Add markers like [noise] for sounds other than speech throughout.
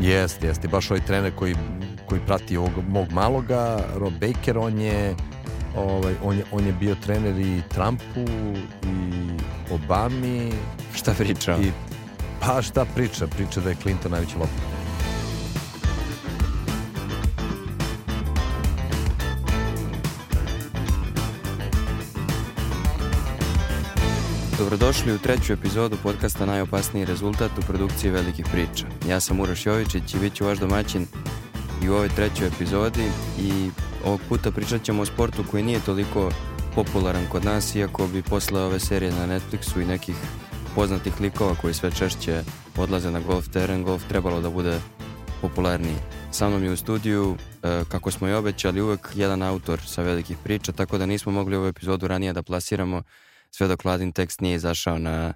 Jeste, jeste. Baš ovaj trener koji, koji prati ovog mog maloga, Rob Baker, on je, ovaj, on je, on je bio trener i Trumpu i Obami. Šta priča? I, pa šta priča? Priča da je Clinton najveći lopar. Dobrodošli u treću epizodu podcasta Najopasniji rezultat u produkciji velikih priča. Ja sam Uroš Jovičić i bit ću vaš domaćin i u ovoj trećoj epizodi i ovog puta pričat ćemo o sportu koji nije toliko popularan kod nas, iako bi posle ove serije na Netflixu i nekih poznatih likova koji sve češće odlaze na golf teren, golf trebalo da bude popularniji. Sa mnom je u studiju, e, kako smo i obećali, uvek jedan autor sa velikih priča, tako da nismo mogli ovu epizodu ranije da plasiramo sve dok Vladin tekst nije izašao na,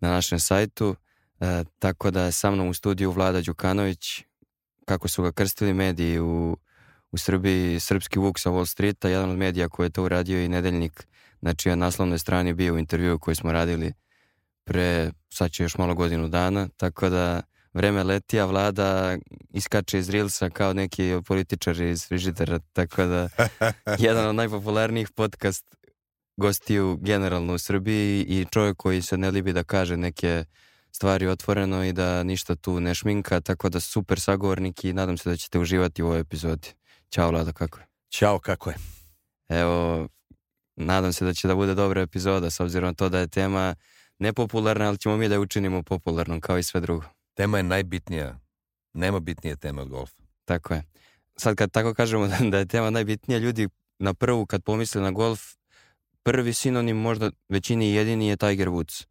na našem sajtu. E, tako da je sa mnom u studiju Vlada Đukanović, kako su ga krstili mediji u, u Srbiji, Srpski Vuk sa Wall Streeta, jedan od medija koji je to uradio i nedeljnik, na čijoj naslovnoj strani bio u intervju koji smo radili pre, sad će još malo godinu dana, tako da vreme leti, a vlada iskače iz Rilsa kao neki političar iz frižidera, tako da [laughs] jedan od najpopularnijih podcast gostiju generalno u Srbiji i čovjek koji se ne libi da kaže neke stvari otvoreno i da ništa tu ne šminka, tako da super sagovornik i nadam se da ćete uživati u ovoj epizodi. Ćao Vlada, kako je? Ćao, kako je? Evo, nadam se da će da bude dobra epizoda s obzirom na to da je tema nepopularna, ali ćemo mi da je učinimo popularnom kao i sve drugo. Tema je najbitnija. Nema bitnije teme od golfa. Tako je. Sad kad tako kažemo [laughs] da je tema najbitnija, ljudi na prvu kad pomisle na golf prvi sinonim možda većini jedini je Tiger Woods.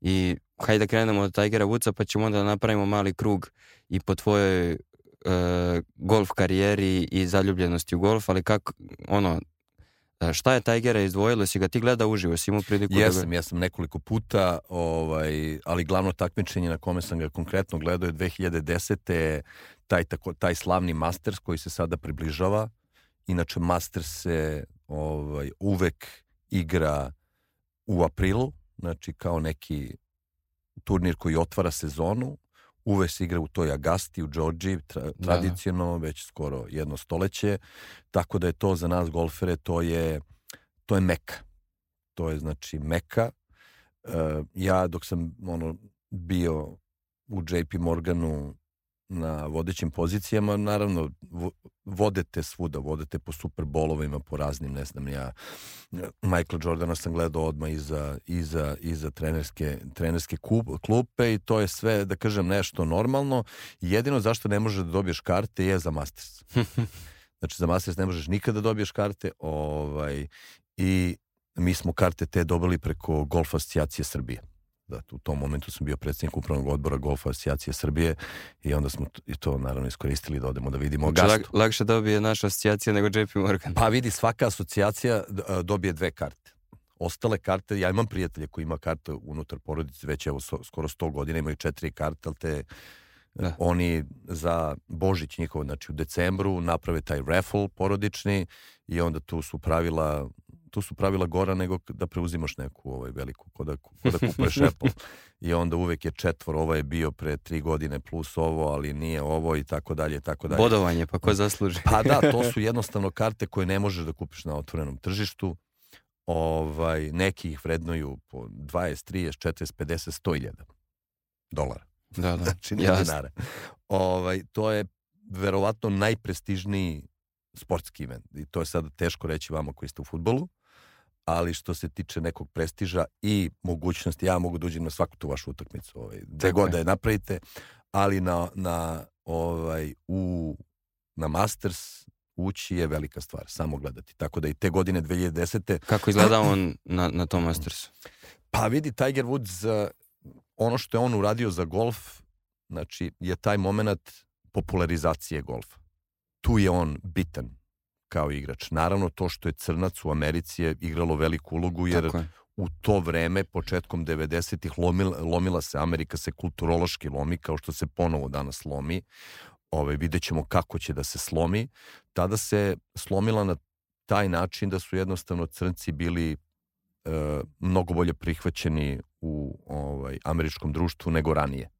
I hajde da krenemo od Tigera Woodsa pa ćemo onda da napravimo mali krug i po tvojoj uh, golf karijeri i zaljubljenosti u golf, ali kako, ono, e, šta je Tigera izdvojilo, si ga ti gleda uživo, si imao priliku jesam, da ga... Jesam, nekoliko puta, ovaj, ali glavno takmičenje na kome sam ga konkretno gledao je 2010. taj, tako, taj slavni Masters koji se sada približava. Inače, Masters se ovaj, uvek igra u aprilu, znači kao neki turnir koji otvara sezonu, uvek se igra u toj Agasti u Georgiji, tra, da. tradicionalno već skoro jedno stoleće, tako da je to za nas golfere, to je, to je meka. To je znači meka. Uh, ja dok sam ono bio u JP Morganu na vodećim pozicijama, naravno vodete svuda, vodete po superbolovima, po raznim, ne znam ja, Michael Jordana sam gledao odmah iza, iza, iza trenerske, trenerske klupe i to je sve, da kažem, nešto normalno. Jedino zašto ne možeš da dobiješ karte je za Masters. [laughs] znači, za Masters ne možeš nikada da dobiješ karte ovaj, i mi smo karte te dobili preko Golf asocijacije Srbije da u tom momentu sam bio predsjednik upravnog odbora Golfa asocijacije Srbije i onda smo i to naravno iskoristili da odemo da vidimo znači, gastu. Lag, lakše dobije naša asocijacija nego JP Morgan. Pa vidi, svaka asocijacija dobije dve karte. Ostale karte, ja imam prijatelje koji ima karte unutar porodice, već evo skoro 100 godina imaju četiri karte, ali te da. oni za Božić njihov, znači u decembru naprave taj raffle porodični i onda tu su pravila tu su pravila gora nego da preuzimaš neku ovaj veliku, ko da, ko da kupuješ [laughs] Apple. I onda uvek je četvor, ovo je bio pre tri godine plus ovo, ali nije ovo i tako dalje, tako dalje. Bodovanje, pa ko zasluži? Pa da, to [laughs] su jednostavno karte koje ne možeš da kupiš na otvorenom tržištu. Ovaj, neki ih vrednuju po 20, 30, 40, 50, 100 iljada dolara. Da, da. [laughs] Znači, nije dinara. Ovaj, to je verovatno najprestižniji sportski event. I to je sada teško reći vama koji ste u futbolu ali što se tiče nekog prestiža i mogućnosti, ja mogu da uđem na svaku tu vašu utakmicu, ovaj, gde god da je napravite, ali na, na, ovaj, u, na Masters ući je velika stvar, samo gledati. Tako da i te godine 2010. [clears throat] Kako izgleda on na, na tom Mastersu? Pa vidi, Tiger Woods, ono što je on uradio za golf, znači je taj moment popularizacije golfa. Tu je on bitan kao igrač. Naravno, to što je crnac u Americi je igralo veliku ulogu, jer u to vreme, početkom 90-ih, lomila, lomila se, Amerika se kulturološki lomi, kao što se ponovo danas lomi. Ove, vidjet ćemo kako će da se slomi. Tada se slomila na taj način da su jednostavno crnci bili e, mnogo bolje prihvaćeni u ovaj, američkom društvu nego ranije.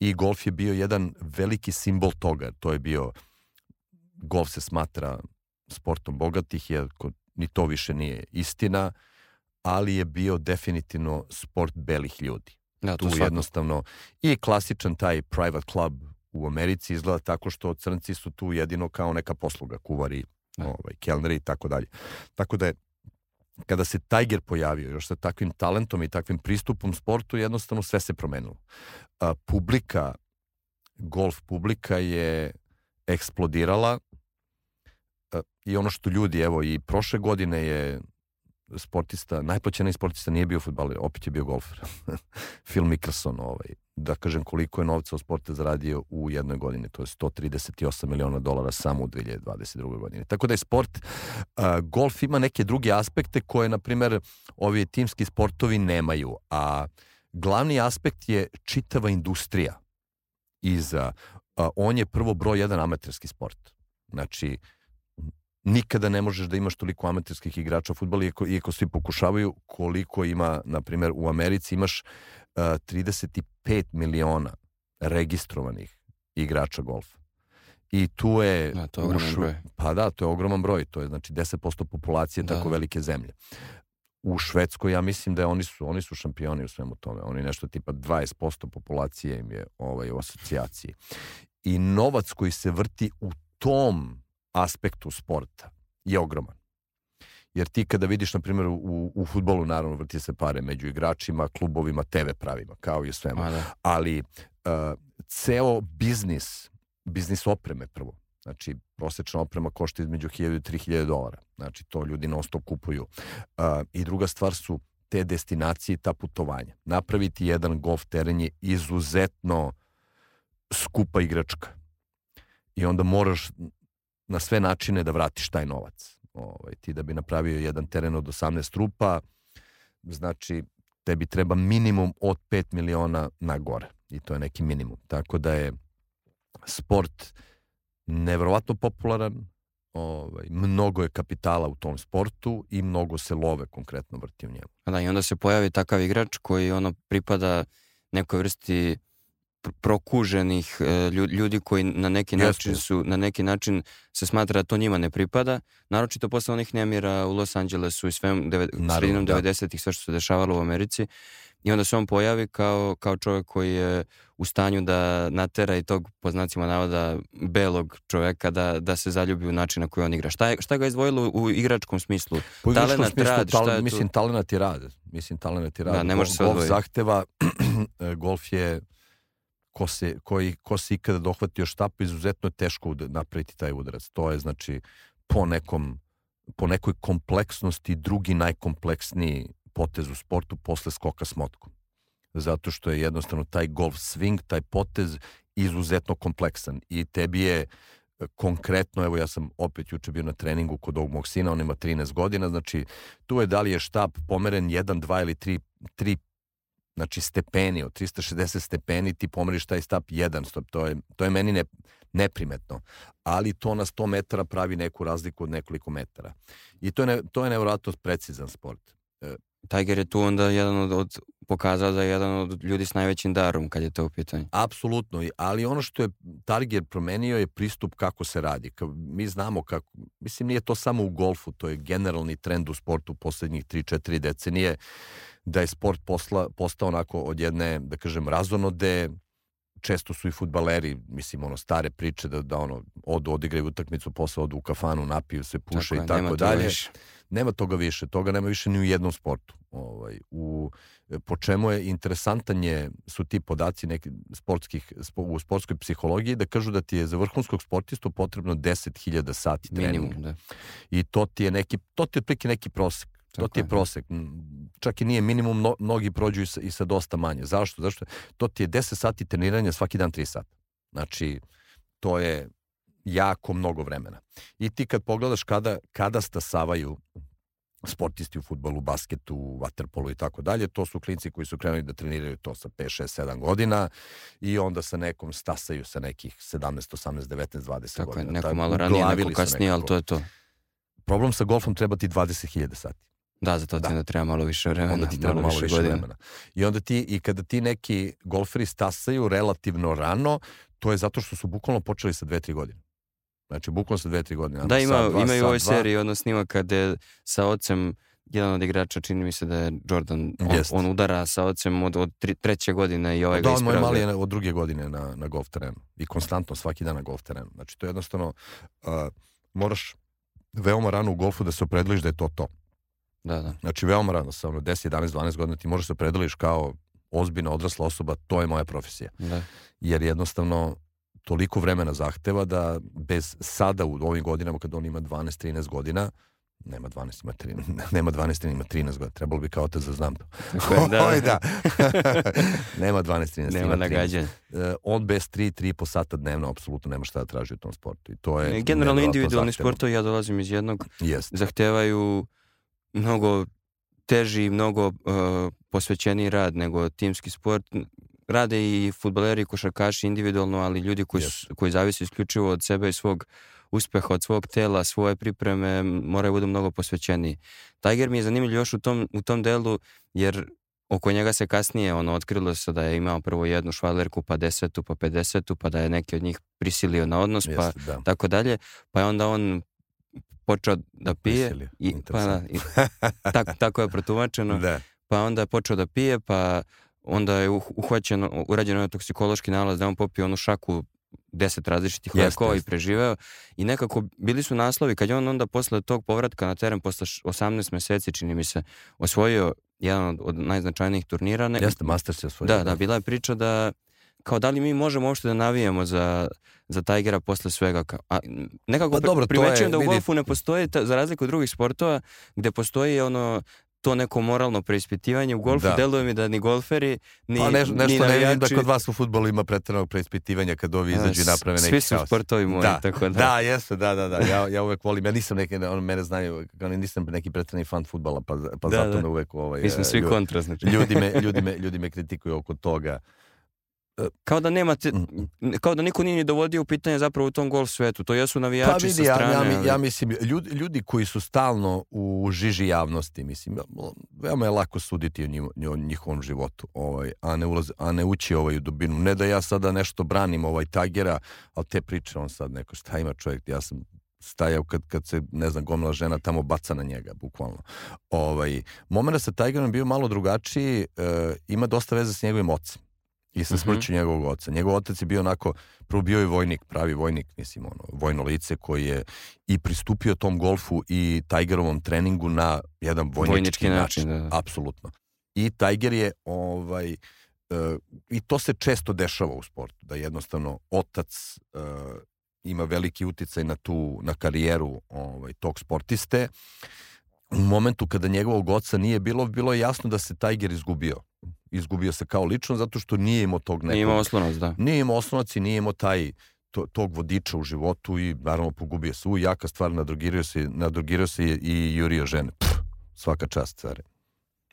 I golf je bio jedan veliki simbol toga. To je bio, golf se smatra sportom bogatih, jer ni to više nije istina, ali je bio definitivno sport belih ljudi. Da, tu svako. jednostavno i klasičan taj private club u Americi izgleda tako što crnci su tu jedino kao neka posluga, kuvari, Da. ovaj, kelneri i tako dalje. Tako da je kada se Tiger pojavio još sa takvim talentom i takvim pristupom sportu, jednostavno sve se promenilo. A, publika, golf publika je eksplodirala i ono što ljudi, evo i prošle godine je sportista, najplaćeniji sportista nije bio futbaler, opet je bio golfer. [laughs] Phil Mickelson, ovaj, da kažem koliko je novca od sporta zaradio u jednoj godini, to je 138 miliona dolara samo u 2022. godini. Tako da je sport, uh, golf ima neke druge aspekte koje, na primer, ovi timski sportovi nemaju, a glavni aspekt je čitava industrija iza. Uh, on je prvo broj jedan amaterski sport. Znači, nikada ne možeš da imaš toliko amaterskih igrača u futbolu, iako, iako svi pokušavaju, koliko ima, na primjer, u Americi imaš uh, 35 miliona registrovanih igrača golfa. I tu je... Da, to je ogroman broj. Pa da, to je ogroman broj, to je znači 10% populacije Da, tako velike zemlje. U Švedskoj ja mislim da je oni su oni su šampioni u svemu tome. Oni nešto tipa 20% populacije im je ovaj u asocijaciji. I novac koji se vrti u tom aspektu sporta je ogroman. Jer ti kada vidiš, na primjer, u, u futbolu naravno vrti se pare među igračima, klubovima, TV pravima, kao i svemu da. ali uh, ceo biznis, biznis opreme prvo, znači prosečna oprema košta između 1000 i 3000 dolara, znači to ljudi non stop kupuju. Uh, I druga stvar su te destinacije i ta putovanja. Napraviti jedan golf teren je izuzetno skupa igračka. I onda moraš na sve načine da vratiš taj novac. Ovaj, ti da bi napravio jedan teren od 18 trupa, znači tebi treba minimum od 5 miliona na gore. I to je neki minimum. Tako da je sport nevrovatno popularan, ovaj, mnogo je kapitala u tom sportu i mnogo se love konkretno vrti u njemu. Da, i onda se pojavi takav igrač koji ono pripada nekoj vrsti prokuženih e, lju- ljudi koji na neki Jeste. način su na neki način se smatra da to njima ne pripada naročito posle onih nemira u Los Angelesu i svem sredinom da. 90-ih sve što se dešavalo u Americi i onda se on pojavi kao, kao čovjek koji je u stanju da natera i tog po znacima navoda belog čoveka da, da se zaljubi u način na koji on igra. Šta, je, šta ga je izdvojilo u igračkom smislu? Po igračkom Talenat, smislu, rad, šta tal- je tu? mislim, talenat i rad. Mislim, talenat i rad. Da, ne može se Golf zahteva, [clears throat] e, golf je ko se, koji, ko se ikada dohvatio štapu, izuzetno je teško napraviti taj udarac. To je, znači, po nekom po nekoj kompleksnosti drugi najkompleksniji potez u sportu posle skoka s motkom. Zato što je jednostavno taj golf swing, taj potez izuzetno kompleksan i tebi je e, konkretno, evo ja sam opet juče bio na treningu kod ovog mog sina, on ima 13 godina, znači tu je da li je štap pomeren 1, 2 ili 3, 3 znači stepeni, od 360 stepeni ti pomeriš taj stap 1 stop, to je, to je meni ne, neprimetno, ali to na 100 metara pravi neku razliku od nekoliko metara. I to je, ne, to je nevjerojatno precizan sport. Tiger je tu onda jedan od, od pokazao da je jedan od ljudi s najvećim darom kad je to u pitanju. Apsolutno, ali ono što je Target promenio je pristup kako se radi. Mi znamo kako, mislim nije to samo u golfu, to je generalni trend u sportu poslednjih 3-4 decenije, da je sport posla, postao onako od jedne, da kažem, razonode, često su i futbaleri, mislim, ono, stare priče da, da ono, odu, odigraju utakmicu, posle odu u kafanu, napiju se, puše je, i tako nema dalje. više. Nema toga više, toga nema više ni u jednom sportu. Ovaj, u, po čemu je interesantan je, su ti podaci neki sportskih, spo, u sportskoj psihologiji da kažu da ti je za vrhunskog sportistu potrebno 10.000 sati treninga. Minimum, da. I to ti je neki, to ti je otprilike neki prosek. To Tako ti je je. prosek. Čak i nije minimum, mno, mnogi prođu i sa, i sa dosta manje. Zašto? Zašto? To ti je 10 sati treniranja svaki dan 3 sata. Znači, to je jako mnogo vremena. I ti kad pogledaš kada, kada stasavaju sportisti u futbolu, basketu, vaterpolu i tako dalje, to su klinci koji su krenuli da treniraju to sa 5, 6, 7 godina i onda sa nekom stasaju sa nekih 17, 18, 19, 20 Tako je, godina. neko Tako, malo ranije, neko kasnije, ali to je to. Problem sa golfom treba ti 20.000 sati. Da, za to ti Da. da treba malo više vremena, onda ti treba malo više godina. vremena. I onda ti, i kada ti neki golferi stasaju relativno rano, to je zato što su bukvalno počeli sa dve, tri godine. Znači, bukvalno sa dve, tri godine. Da, Sad ima, dva, ima i u sad ovoj dva. seriji ono snima kada je sa ocem jedan od igrača, čini mi se da je Jordan, on, Jest. on udara sa ocem od, od tri, treće godine i ovaj ga Da, on moj ispravlja. mali je od druge godine na, na golf terenu. I konstantno svaki dan na golf terenu. Znači, to je jednostavno, uh, moraš veoma rano u golfu da se opredeliš da je to to. Da, da. Znači, veoma rano, sa ono 10, 11, 12 godina ti možeš se opredeliš kao ozbiljna odrasla osoba, to je moja profesija. da. Jer jednostavno toliko vremena zahteva da bez sada u ovim godinama kad on ima 12-13 godina, nema 12, ima 13, [laughs] nema 12, ima 13 godina. Trebalo bi kao otac da znam to. [laughs] Da. Oj, da. [laughs] nema 12, 13, Nema ima 13. nagađanja. E, on bez 3, 3,5 sata dnevno apsolutno nema šta da traži u tom sportu. I to je Generalno individualni zahtevno. sportovi, ja dolazim iz jednog, Jest. zahtevaju mnogo teži i mnogo uh, posvećeniji rad nego timski sport. Rade i futbaleri i košarkaši individualno, ali ljudi koji, su, koji zavise isključivo od sebe i svog uspeha, od svog tela, svoje pripreme, moraju budu mnogo posvećeniji. Tiger mi je zanimljiv još u tom, u tom delu, jer oko njega se kasnije ono otkrilo se da je imao prvo jednu švalerku, pa desetu, pa pedesetu, pa da je neki od njih prisilio na odnos, pa da. tako dalje, pa je onda on počeo da pije Prisilio, i, pa, da, i tako, tako je protumačeno [laughs] Da. pa onda je počeo da pije pa onda je uh- uhvaćeno urađen je toksikološki nalaz da on popio onu šaku deset različitih lekova i preživeo i nekako bili su naslovi kad je on onda posle tog povratka na teren posle š- 18 meseci čini mi se osvojio jedan od, od najznačajnijih turnira ne, Jeste, Masters je osvojio. da, da, bila je priča da kao da li mi možemo uopšte da navijamo za, za Tigera posle svega. Kao, a, nekako Pa dobro, primećujem je, da u vidi- golfu ne postoji, ta, za razliku od drugih sportova, gde postoji ono to neko moralno preispitivanje. U golfu Da. deluje mi da ni golferi, ni, Pa neš, ni nešto ne vidim da navijači- kod vas u futbolu ima preteranog preispitivanja kad ovi izađu i naprave neki Svi su sportovi moji, Da, tako da. Da, jeste, da, da, da. Ja, ja uvek volim, ja nisam neki, on mene znaju, kao nisam neki pretredni fan futbala, pa, pa Da, zato da. me uvek ovaj, Mi smo e, svi lju- kontra, znači. ljudi me, [laughs] ljudi, me, ljudi me kritikuju oko toga. Kao da nemate, Mm. kao da niko nije ni dovodio u pitanje zapravo u tom golf svetu. To jesu navijači Pa vidi, sa ja, strane. ja, ali- ja mislim, ljudi, ljudi koji su stalno u žiži javnosti, mislim, veoma je lako suditi o, njim- o njihovom životu, ovaj, a, ne ulaz, a ne ući ovaj u dubinu. Ne da ja sada nešto branim ovaj Tagera, ali te priče on sad neko, šta ima čovjek, ja sam stajao kad, kad se, ne znam, gomila žena tamo baca na njega, bukvalno. Ovaj, moment sa Tigerom bio malo drugačiji, e, ima dosta veze s njegovim ocem i sa Mhm. smrću njegovog oca. Njegov otac je bio onako, prvo bio je vojnik, pravi vojnik, mislim, ono, vojno lice koji je i pristupio tom golfu i Tigerovom treningu na jedan vojnički, Vojnički način, način. da, da. Apsolutno. I Tiger je, ovaj, e, i to se često dešava u sportu, da jednostavno otac e, ima veliki uticaj na tu, na karijeru ovaj, tog sportiste. U momentu kada njegovog oca nije bilo, bilo je jasno da se Tiger izgubio. Izgubio se kao lično zato što nije imao tog nekog... Nije imao oslonac, da. Nije imao osnovac i nije imao taj to, tog vodiča u životu i naravno pogubio se. U jaka stvar, nadrogirao se, nadrogirao se i jurio žene. Pff, svaka čast, care.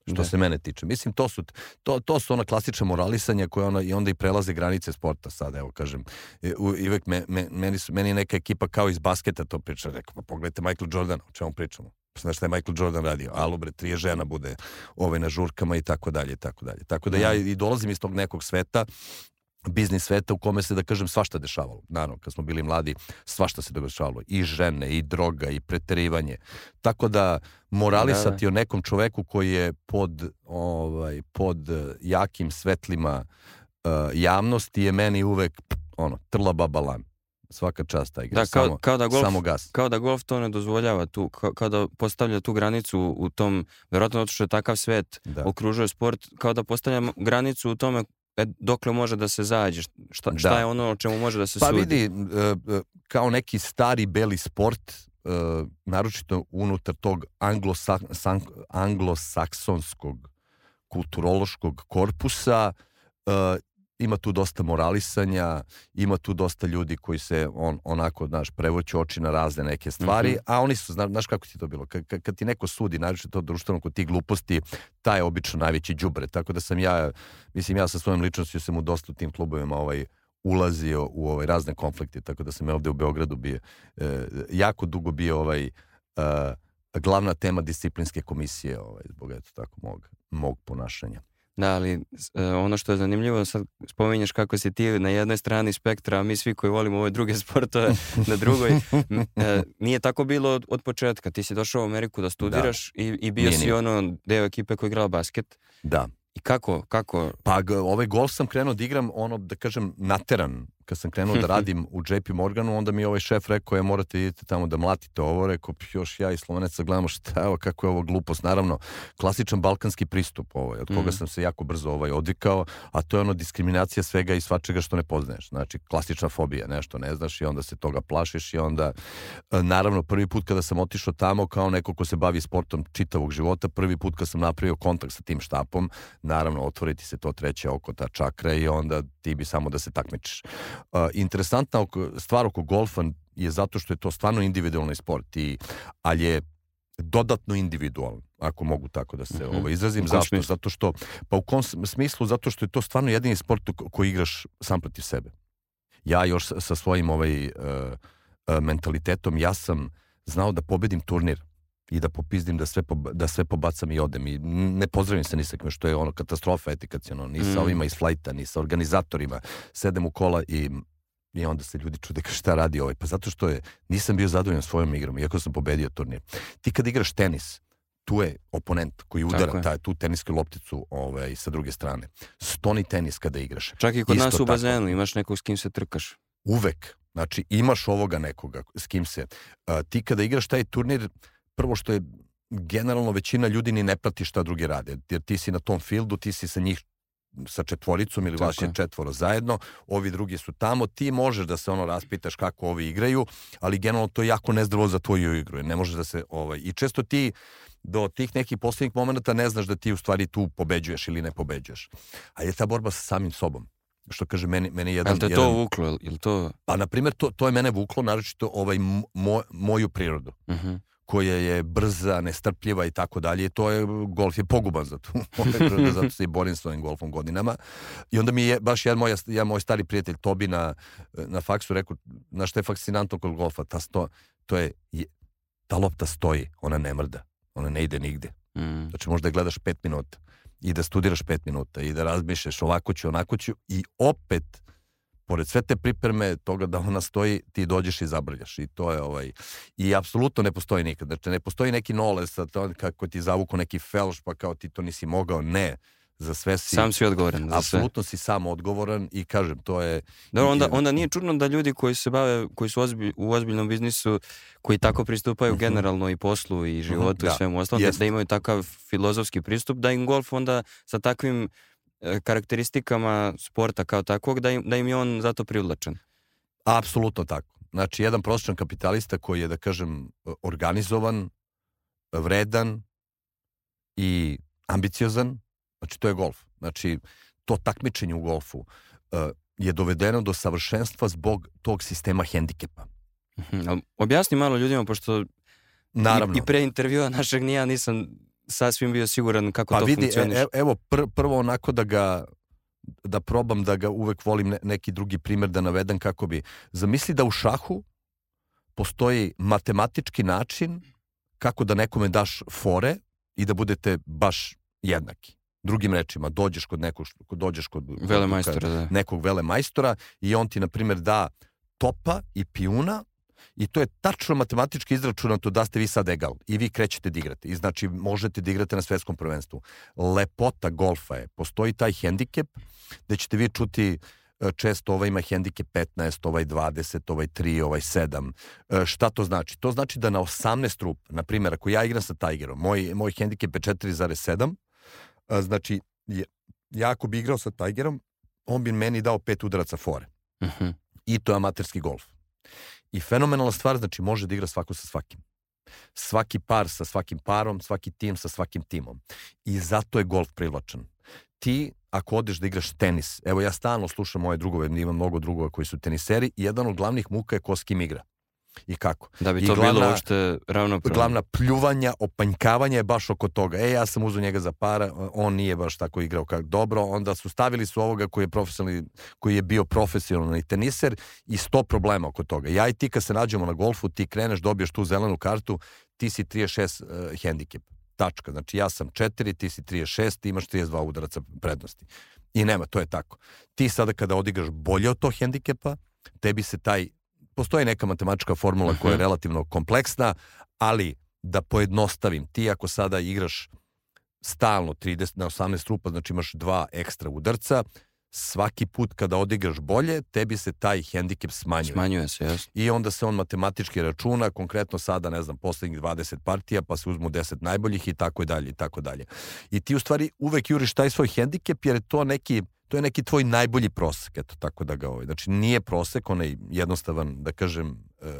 Što Da. se mene tiče. Mislim, to su, to, to su ona klasična moralisanja koje ona, i onda i prelaze granice sporta sad, evo kažem. E, u, i uvek me, me, meni, su, meni neka ekipa kao iz basketa to priča. Rekao, pa pogledajte Michael Jordan, o čemu pričamo? Znaš šta je Michael Jordan radio? Alo bre, trije žena bude ove na žurkama i tako dalje, i tako dalje. Tako da ja i dolazim iz tog nekog sveta biznis sveta u kome se, da kažem, svašta dešavalo. Naravno, kad smo bili mladi, svašta se dešavalo. I žene, i droga, i preterivanje. Tako da, moralisati o nekom čoveku koji je pod, ovaj, pod eh, jakim svetlima uh, javnosti je meni uvek, ono, trla babalan. Svaka čast taj igra. Da, kao, samo, kao da golf samo gas. kao da golf to ne dozvoljava tu, kao, kao da postavlja tu granicu u tom, verovatno zato što je takav svet Da. okružuje sport, kao da postavlja granicu u tome e, dokle može da se zađe, šta, šta Da. je ono o čemu može da se Pa sudi. vidi, e, e, kao neki stari beli sport, naročito unutar tog anglosaksonskog kulturološkog korpusa, ima tu dosta moralisanja, ima tu dosta ljudi koji se on, onako, znaš, prevoću oči na razne neke stvari, Mhm. a oni su, zna, znaš kako ti to bilo, kad, kad, ti neko sudi, naročito to društveno kod tih gluposti, taj je obično najveći đubre, tako da sam ja, mislim, ja sa svojom ličnošću sam u dosta u tim klubovima ovaj, ulazio u ovaj razne konflikte, tako da sam ja ovde u Beogradu bio, e, jako dugo bio ovaj, e, glavna tema disciplinske komisije ovaj, zbog eto tako mog, mog ponašanja. Da, ali e, ono što je zanimljivo, sad spominješ kako si ti na jednoj strani spektra, a mi svi koji volimo ove druge [laughs] sportove na drugoj. E, nije tako bilo od, od početka. Ti si došao u Ameriku da studiraš da. i, i bio nije, si nije. ono deo ekipe koji igrala basket. Da. I kako, kako? Pa ovaj golf sam krenuo da igram ono, da kažem, nateran kad sam krenuo da [laughs] radim u JP Morganu, onda mi ovaj šef rekao je morate idete tamo da mlatite ovo, rekao još ja i Sloveneca gledamo šta evo kako je ovo glupost, naravno klasičan balkanski pristup ovaj, od koga mm. sam se jako brzo ovaj odvikao, a to je ono diskriminacija svega i svačega što ne poznaješ, znači klasična fobija, nešto ne znaš i onda se toga plašiš i onda e, naravno prvi put kada sam otišao tamo kao neko ko se bavi sportom čitavog života, prvi put kad sam napravio kontakt sa tim štapom, naravno otvoriti se to treće oko ta čakra i onda ti bi samo da se takmičiš. Interesantna oko, stvar oko golfa je zato što je to stvarno individualni sport, i, ali je dodatno individualan, ako mogu tako da se mm -hmm. ovo izrazim. Zašto? Smislu? Zato što, pa u kom smislu? Zato što je to stvarno jedini sport koji igraš sam protiv sebe. Ja još sa svojim ovaj, uh, mentalitetom, ja sam znao da pobedim turnir i da popizdim da sve, poba, da sve pobacam i odem i ne pozdravim se ni sa što je ono katastrofa etikacijalno, ni sa mm. ovima iz flajta, ni sa organizatorima, sedem u kola i i onda se ljudi čude kao šta radi ovaj. Pa zato što je, nisam bio zadovoljan svojom igrom, iako sam pobedio turnir. Ti kad igraš tenis, tu je oponent koji udara taj, tu tenisku lopticu ovaj, sa druge strane. Stoni tenis kada igraš. Čak i kod Isto nas u bazenu tako. imaš nekog s kim se trkaš. Uvek. Znači imaš ovoga nekoga s kim se. Uh, ti kada igraš taj turnir, prvo što je generalno većina ljudi ni ne prati šta drugi rade, jer ti si na tom fieldu, ti si sa njih sa četvoricom ili vaš je četvoro zajedno, ovi drugi su tamo, ti možeš da se ono raspitaš kako ovi igraju, ali generalno to je jako nezdravo za tvoju igru, ne možeš da se, ovaj, i često ti do tih nekih poslednjih momenta ne znaš da ti u stvari tu pobeđuješ ili ne pobeđuješ. A je ta borba sa samim sobom što kaže meni meni jedan Ali te jedan, to vuklo ili to Pa na primjer to to je mene vuklo naročito ovaj moj, moju prirodu. Uh mhm. -huh koja je brza, nestrpljiva i tako dalje. To je, golf je poguban za tu. [laughs] zato se i borim s ovim golfom godinama. I onda mi je baš jedan moj, jedan moj stari prijatelj Tobi na, na faksu rekao, na što je fascinantno kod golfa, ta sto, to je, ta lopta stoji, ona ne mrda, ona ne ide nigde. Mm. Znači možda je gledaš pet minuta i da studiraš pet minuta i da razmišljaš ovako ću, onako ću i opet pored sve te pripreme toga da ona stoji, ti dođeš i zabrljaš i to je ovaj i apsolutno ne postoji nikad. Znači ne postoji neki nole sa to kako ti zavuku neki felš pa kao ti to nisi mogao, ne za sve si... Sam si odgovoran za Apsolutno si sam odgovoran i kažem, to je... Dobro, onda, onda nije čudno da ljudi koji se bave, koji su ozbilj, u ozbiljnom biznisu, koji tako pristupaju mhm. -huh. generalno i poslu i životu uh -huh, da. i svemu ostalom, da, da imaju takav filozofski pristup, da im golf onda sa takvim karakteristikama sporta kao takvog da im, da im je on zato privlačen. Apsolutno tako. Znači, jedan prosječan kapitalista koji je, da kažem, organizovan, vredan i ambiciozan, znači to je golf. Znači, to takmičenje u golfu uh, je dovedeno do savršenstva zbog tog sistema hendikepa. Mhm, objasni malo ljudima, pošto Naravno. I, i pre intervjua našeg nija nisam sasvim bio siguran kako pa to vidi, funkcioniš. E, evo, pr, prvo onako da ga da probam da ga uvek volim ne, neki drugi primer da navedem kako bi zamisli da u šahu postoji matematički način kako da nekome daš fore i da budete baš jednaki. Drugim rečima, dođeš kod nekog, dođeš kod, vele majstora, da. nekog vele majstora i on ti, na primjer, da topa i pijuna i to je tačno matematički izračunato da ste vi sad egal i vi krećete da igrate i znači možete da igrate na svetskom prvenstvu. Lepota golfa je, postoji taj hendikep da ćete vi čuti e, često ovaj ima hendikep 15, ovaj 20, ovaj 3, ovaj 7. E, šta to znači? To znači da na 18 rup, na primjer, ako ja igram sa Tigerom, moj, moj hendikep je 4,7, e, znači ja ako bi igrao sa Tigerom, on bi meni dao pet udaraca fore. Uh mhm. -huh. I to je amaterski golf. I fenomenalna stvar, znači može da igra svako sa svakim. Svaki par sa svakim parom, svaki tim sa svakim timom. I zato je golf privlačan. Ti, ako odeš da igraš tenis, evo ja stalno slušam moje drugove, imam mnogo drugova koji su teniseri, jedan od glavnih muka je ko s kim igra. I kako. Da bi I to glavna- bilo uopšte ravnopravno. Glavna pljuvanja, opanjkavanja je baš oko toga. E, ja sam uzeo njega za para, on nije baš tako igrao kako dobro, onda su stavili su ovoga koji je profesionalni, koji je bio profesionalni teniser i sto problema oko toga. Ja i ti kad se nađemo na golfu, ti kreneš, dobiješ tu zelenu kartu, ti si 36 uh, hendikep. Tačka. Znači ja sam 4, ti si 36, ti imaš 32 udaraca prednosti. I nema, to je tako. Ti sada kada odigraš bolje od tog hendikepa, tebi se taj postoji neka matematička formula koja je Mhm. relativno kompleksna, ali da pojednostavim, ti ako sada igraš stalno 30 na 18 rupa, znači imaš dva ekstra udarca, svaki put kada odigraš bolje, tebi se taj hendikep smanjuje. Smanjuje se, jasno. I onda se on matematički računa, konkretno sada, ne znam, poslednjih 20 partija, pa se uzmu 10 najboljih i tako i dalje i tako dalje. I ti u stvari uvek juriš taj svoj hendikep jer je to neki to je neki tvoj najbolji prosek, eto tako da ga ovaj. Znači nije prosek, onaj jednostavan, da kažem, e, e,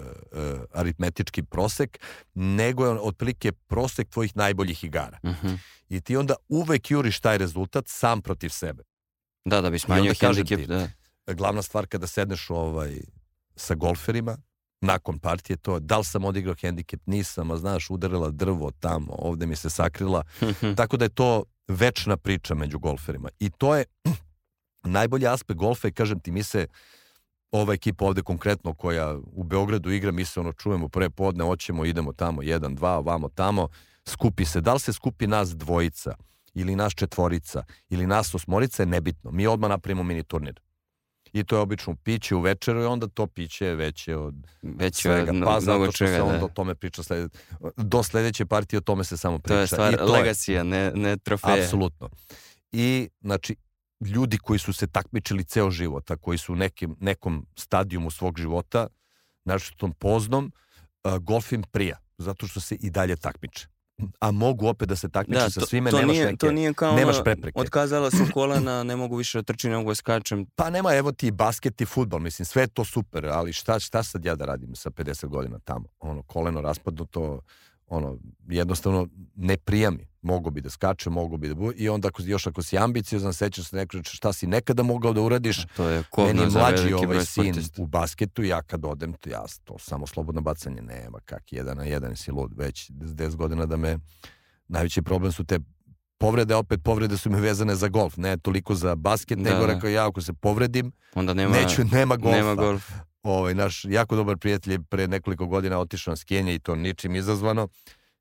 aritmetički prosek, nego je on otprilike prosek tvojih najboljih igara. Mhm. I ti onda uvek juriš taj rezultat sam protiv sebe. Da, da bi smanjio hendikep, da. glavna stvar kada sedneš ovaj, sa golferima, nakon partije to, da li sam odigrao hendikep, nisam, a znaš, udarila drvo tamo, ovde mi se sakrila. Tako da je to večna priča među golferima. I to je najbolji aspekt golfa i kažem ti, mi se ova ekipa ovde konkretno koja u Beogradu igra, mi se ono čujemo pre podne, hoćemo, idemo tamo, jedan, dva, vamo tamo, skupi se. Da li se skupi nas dvojica ili nas četvorica ili nas osmorica je nebitno. Mi odmah napravimo mini turnir. I to je obično piće u večeru i onda to piće je veće od Već svega. je Pa no, zato što se čega, onda da. o tome priča slede, do sledeće partije o tome se samo priča. To je stvar I to je- legacija, ne, ne trofeja. Apsolutno. I, znači, ljudi koji su se takmičili ceo život, a koji su u nekim, nekom stadijumu svog života, znači tom poznom, golf im prija, zato što se i dalje takmiče. A mogu opet da se takmiče Da, sa to, svime, to nemaš nije, neke... to nije kao nemaš prepreke. Otkazala sam kolena, ne mogu više da trčim, ne mogu da skačem. Pa nema, evo ti basket i futbol, mislim, sve je to super, ali šta, šta sad ja da radim sa 50 godina tamo? Ono, koleno raspadnuto, ono, jednostavno ne prija mi. Mogu bi da skačem, mogu bi da bu... I onda ako, još ako si ambiciozan, sećaš se neko šta si nekada mogao da uradiš, To je Meni mlađi ovaj sin u basketu, ja kad odem, to ja to samo slobodno bacanje, nema kak, jedan na jedan si lud, već 10 godina da me, najveći problem su te povrede, opet povrede su mi vezane za golf, ne toliko za basket, Da, nego da. rekao ja ako se povredim, Onda nema, neću, nema golfa. nema golf. Ovaj, naš jako dobar prijatelj je pre nekoliko godina otišao na skijenje i to ničim izazvano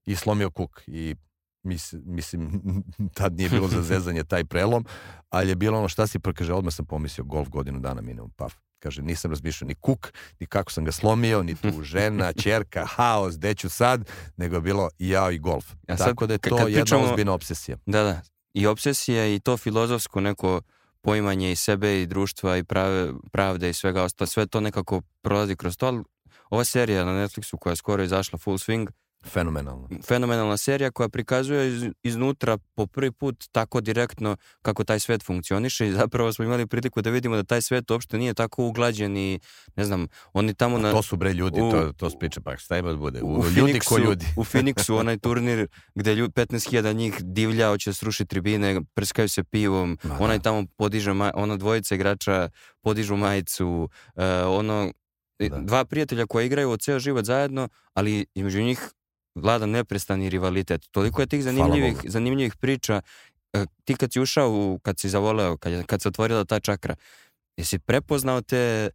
i slomio kuk i mis, mislim, [laughs] tad nije bilo za [laughs] zezanje taj prelom, ali je bilo ono šta si, pa kaže, odmah sam pomislio golf godinu dana minimum, paf. Kaže, nisam razmišljao ni kuk, ni kako sam ga slomio, ni tu [laughs] žena, čerka, haos, gde ću sad, nego je bilo i ja i golf. A sad, Tako da je to jedna pričamo- ozbiljna obsesija. Da, da. I obsesija i to filozofsko neko poimanje i sebe i društva i prave, pravde i svega ostalo, sve to nekako prolazi kroz to, ali ova serija na Netflixu koja je skoro izašla Full Swing, Fenomenalno. fenomenalna serija koja prikazuje iz, iznutra po prvi put tako direktno kako taj svet funkcioniše i zapravo smo imali priliku da vidimo da taj svet uopšte nije tako uglađen i ne znam, oni tamo na... To su bre ljudi, u- to, to spiče, pa šta ima da bude? u U, ljudi ko Phoenixu- ljudi. U Phoenixu onaj turnir gde ljud, 15.000 njih divlja, hoće da sruši tribine, prskaju se pivom, Ma, onaj da. tamo podiže, ona dvojica igrača podižu majicu, uh, ono, Da. dva prijatelja koji igraju od ceo život zajedno, ali između njih vlada neprestani rivalitet. Toliko je tih zanimljivih, zanimljivih priča. E, Ti kad si ušao, u, kad si zavoleo, kad, kad se otvorila ta čakra, jesi prepoznao te,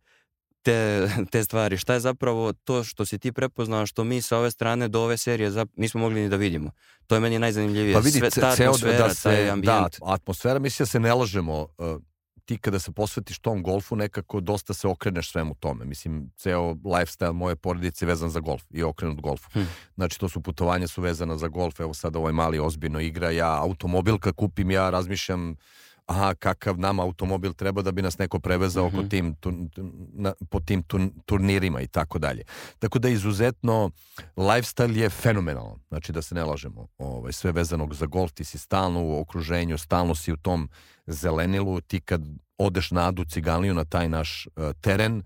te, te stvari? Šta je zapravo to što si ti prepoznao, što mi sa ove strane do ove serije zap, nismo mogli ni da vidimo? To je meni najzanimljivije. Pa vidi, Sve, ta atmosfera, da se, taj da, ambijent. atmosfera, mislim da se ne lažemo, uh, ti kada se posvetiš tom golfu, nekako dosta se okreneš svemu tome. Mislim, ceo lifestyle moje porodice je vezan za golf i okrenut golfu. Hm. Znači, to su putovanja su vezana za golf, evo sad ovaj mali ozbiljno igra, ja automobil kad kupim, ja razmišljam aha, kakav nama automobil treba da bi nas neko prevezao Mhm. oko tim, tu, tu- na, po tim turn- turnirima i tako dalje. Tako da izuzetno lifestyle je fenomenalan, znači da se ne lažemo. Ovaj, sve vezanog za golf, ti si stalno u okruženju, stalno si u tom zelenilu, ti kad odeš na Adu Ciganliju na taj naš uh, teren,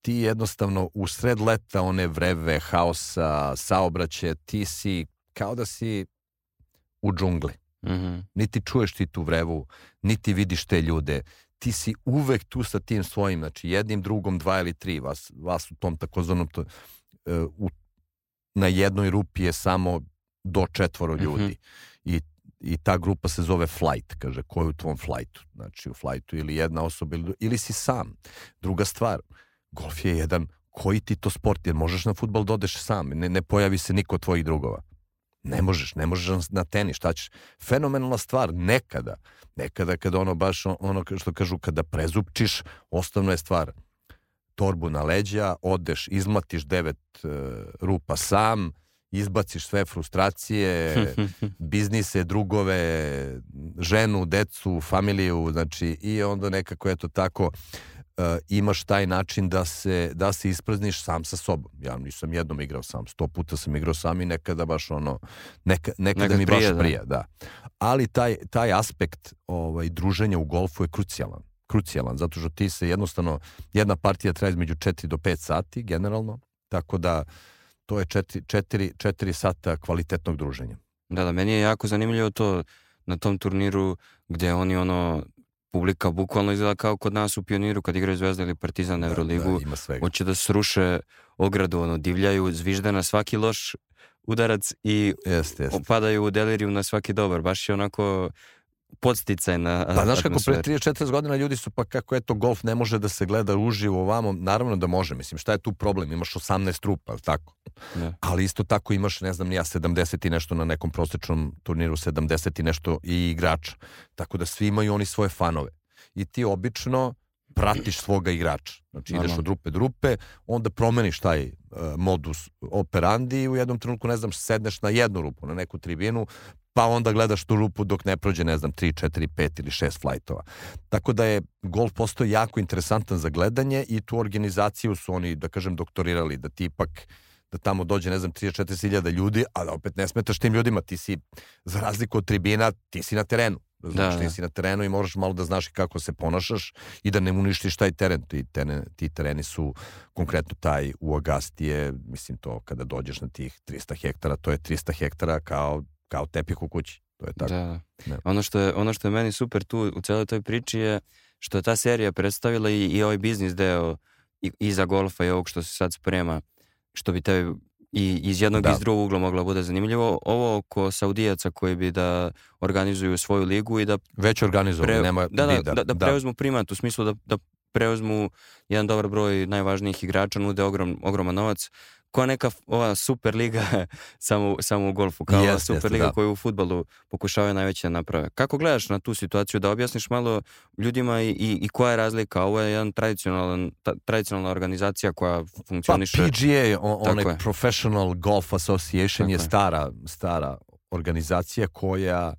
ti jednostavno u sred leta one vreve, haosa, saobraćaja, ti si kao da si u džungli. Mhm. Niti čuješ ti tu vrevu, niti vidiš te ljude. Ti si uvek tu sa tim svojim, znači jednim, drugom, dva ili tri vas, vas u tom takozvanom to, u, na jednoj rupi je samo do četvoro Mhm. ljudi. I i ta grupa se zove flight, kaže, ko je u tvom flightu? Znači, u flightu ili jedna osoba ili, ili si sam. Druga stvar, golf je jedan, koji ti to sport, jer možeš na futbol da odeš sam, ne, ne pojavi se niko od tvojih drugova. Ne možeš, ne možeš na tenis, šta ćeš? Fenomenalna stvar, nekada, nekada kada ono baš, ono što kažu, kada prezupčiš, osnovna je stvar, torbu na leđa, odeš, izmlatiš devet uh, rupa sam, izbaciš sve frustracije, [laughs] biznise, drugove, ženu, decu, familiju, znači i onda nekako eto tako uh, imaš taj način da se, da se isprazniš sam sa sobom. Ja nisam jednom igrao sam, sto puta sam igrao sam i nekada baš ono, neka, nekada Nekad mi prije, baš da. prija, da. Ali taj, taj aspekt ovaj, druženja u golfu je krucijalan krucijalan, zato što ti se jednostavno, jedna partija traje između 4 do 5 sati generalno, tako da to je 4, 4, 4 sata kvalitetnog druženja. Da, da, meni je jako zanimljivo to na tom turniru gdje oni ono, publika bukvalno izgleda kao kod nas u Pioniru kad igraju Zvezda ili Partizan Euroligu. Da, svega. Hoće da sruše ogradu, ono, divljaju, zvižde na svaki loš udarac i Jeste, jeste. padaju u deliriju na svaki dobar. Baš je onako podsticaj na Pa znaš kako pre atmosferu. 30-40 godina ljudi su pa kako eto golf ne može da se gleda uživo ovamo, naravno da može, mislim šta je tu problem, imaš 18 trupa, jel tako? Da. Ali isto tako imaš, ne znam, ja 70 i nešto na nekom prosečnom turniru, 70 i nešto i igrača. Tako da svi imaju oni svoje fanove. I ti obično pratiš svoga igrača. Znači ideš Normalno. od rupe do rupe, onda promeniš taj uh, modus operandi i u jednom trenutku, ne znam, sedneš na jednu rupu, na neku tribinu, pa onda gledaš tu rupu dok ne prođe, ne znam, 3, 4, 5 ili 6 flajtova. Tako da je golf postao jako interesantan za gledanje i tu organizaciju su oni, da kažem, doktorirali, da ti ipak da tamo dođe, ne znam, 34 hiljada ljudi, a da opet ne smetaš tim ljudima, ti si, za razliku od tribina, ti si na terenu. Znači, Da, ti da. si na terenu i moraš malo da znaš kako se ponašaš i da ne uništiš taj teren. Ti, teren, ti tereni su konkretno taj u Agasti je, mislim to, kada dođeš na tih 300 hektara, to je 300 hektara kao, kao tepih u kući. To je tako. Da, da. Da. Ono, što je, ono što je meni super tu u celoj toj priči je što je ta serija predstavila i, i ovaj biznis deo i, iza golfa i ovog što se sad sprema, što bi tebi i iz jednog Da. i iz drugog ugla moglo bude zanimljivo. Ovo oko Saudijaca koji bi da organizuju svoju ligu i da Već pre- nema da, da, vida. da, da preuzmu primat u smislu da, da preuzmu jedan dobar broj najvažnijih igrača, nude ogrom, ogroman novac. Koja neka ova super liga [laughs] samo, samo u golfu, kao ova Jeste, super jeste, liga da. koju u futbalu pokušavaju najveće da naprave. Kako gledaš na tu situaciju da objasniš malo ljudima i, i, i koja je razlika? Ovo je jedan tradicionalan, ta, tradicionalna organizacija koja Pa funkcioniše. PGA, on, Tako onaj je. Professional Golf Association Tako je je. stara, stara organizacija koja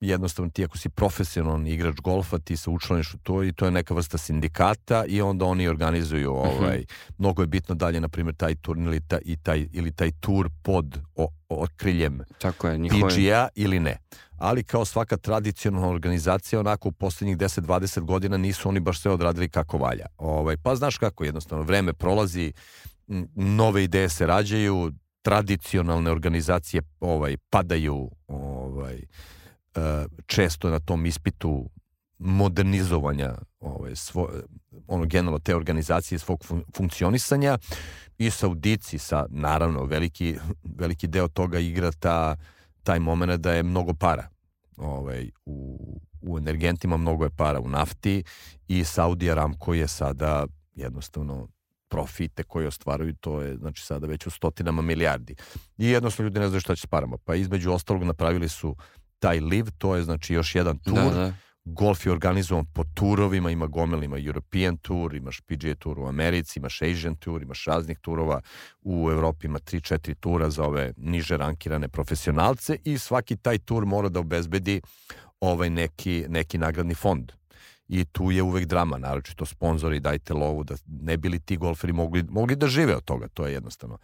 jednostavno ti ako si profesionalni igrač golfa ti se učlaniš u to i to je neka vrsta sindikata i onda oni organizuju ovaj mnogo je bitno dalje na primjer taj turnir ili taj, i taj, ili taj tur pod o, okriljem Tako je, njihove... PGA ili ne. Ali kao svaka tradicionalna organizacija, onako u poslednjih 10-20 godina nisu oni baš sve odradili kako valja. Ovaj, pa znaš kako jednostavno, vreme prolazi, nove ideje se rađaju, tradicionalne organizacije ovaj padaju ovaj često na tom ispitu modernizovanja ovaj svo, ono generalno te organizacije svog fun, funkcionisanja i Saudici sa naravno veliki veliki deo toga igra ta taj moment da je mnogo para ovaj u u energentima mnogo je para u nafti i Saudi Aramco je sada jednostavno profite koje ostvaruju, to je znači sada već u stotinama milijardi. I jednostavno ljudi ne znaju šta će s parama. Pa između ostalog napravili su taj live, to je znači još jedan tur. Da, da. Golf je organizovan po turovima, ima gomel, ima European Tour, imaš PGA Tour u Americi, imaš Asian Tour, imaš raznih turova, u Evropi ima 3-4 tura za ove niže rankirane profesionalce i svaki taj tur mora da obezbedi ovaj neki, neki nagradni fond. I tu je uvek drama, naročito sponzori, dajte lovu, da ne bili ti golferi mogli, mogli da žive od toga, to je jednostavno.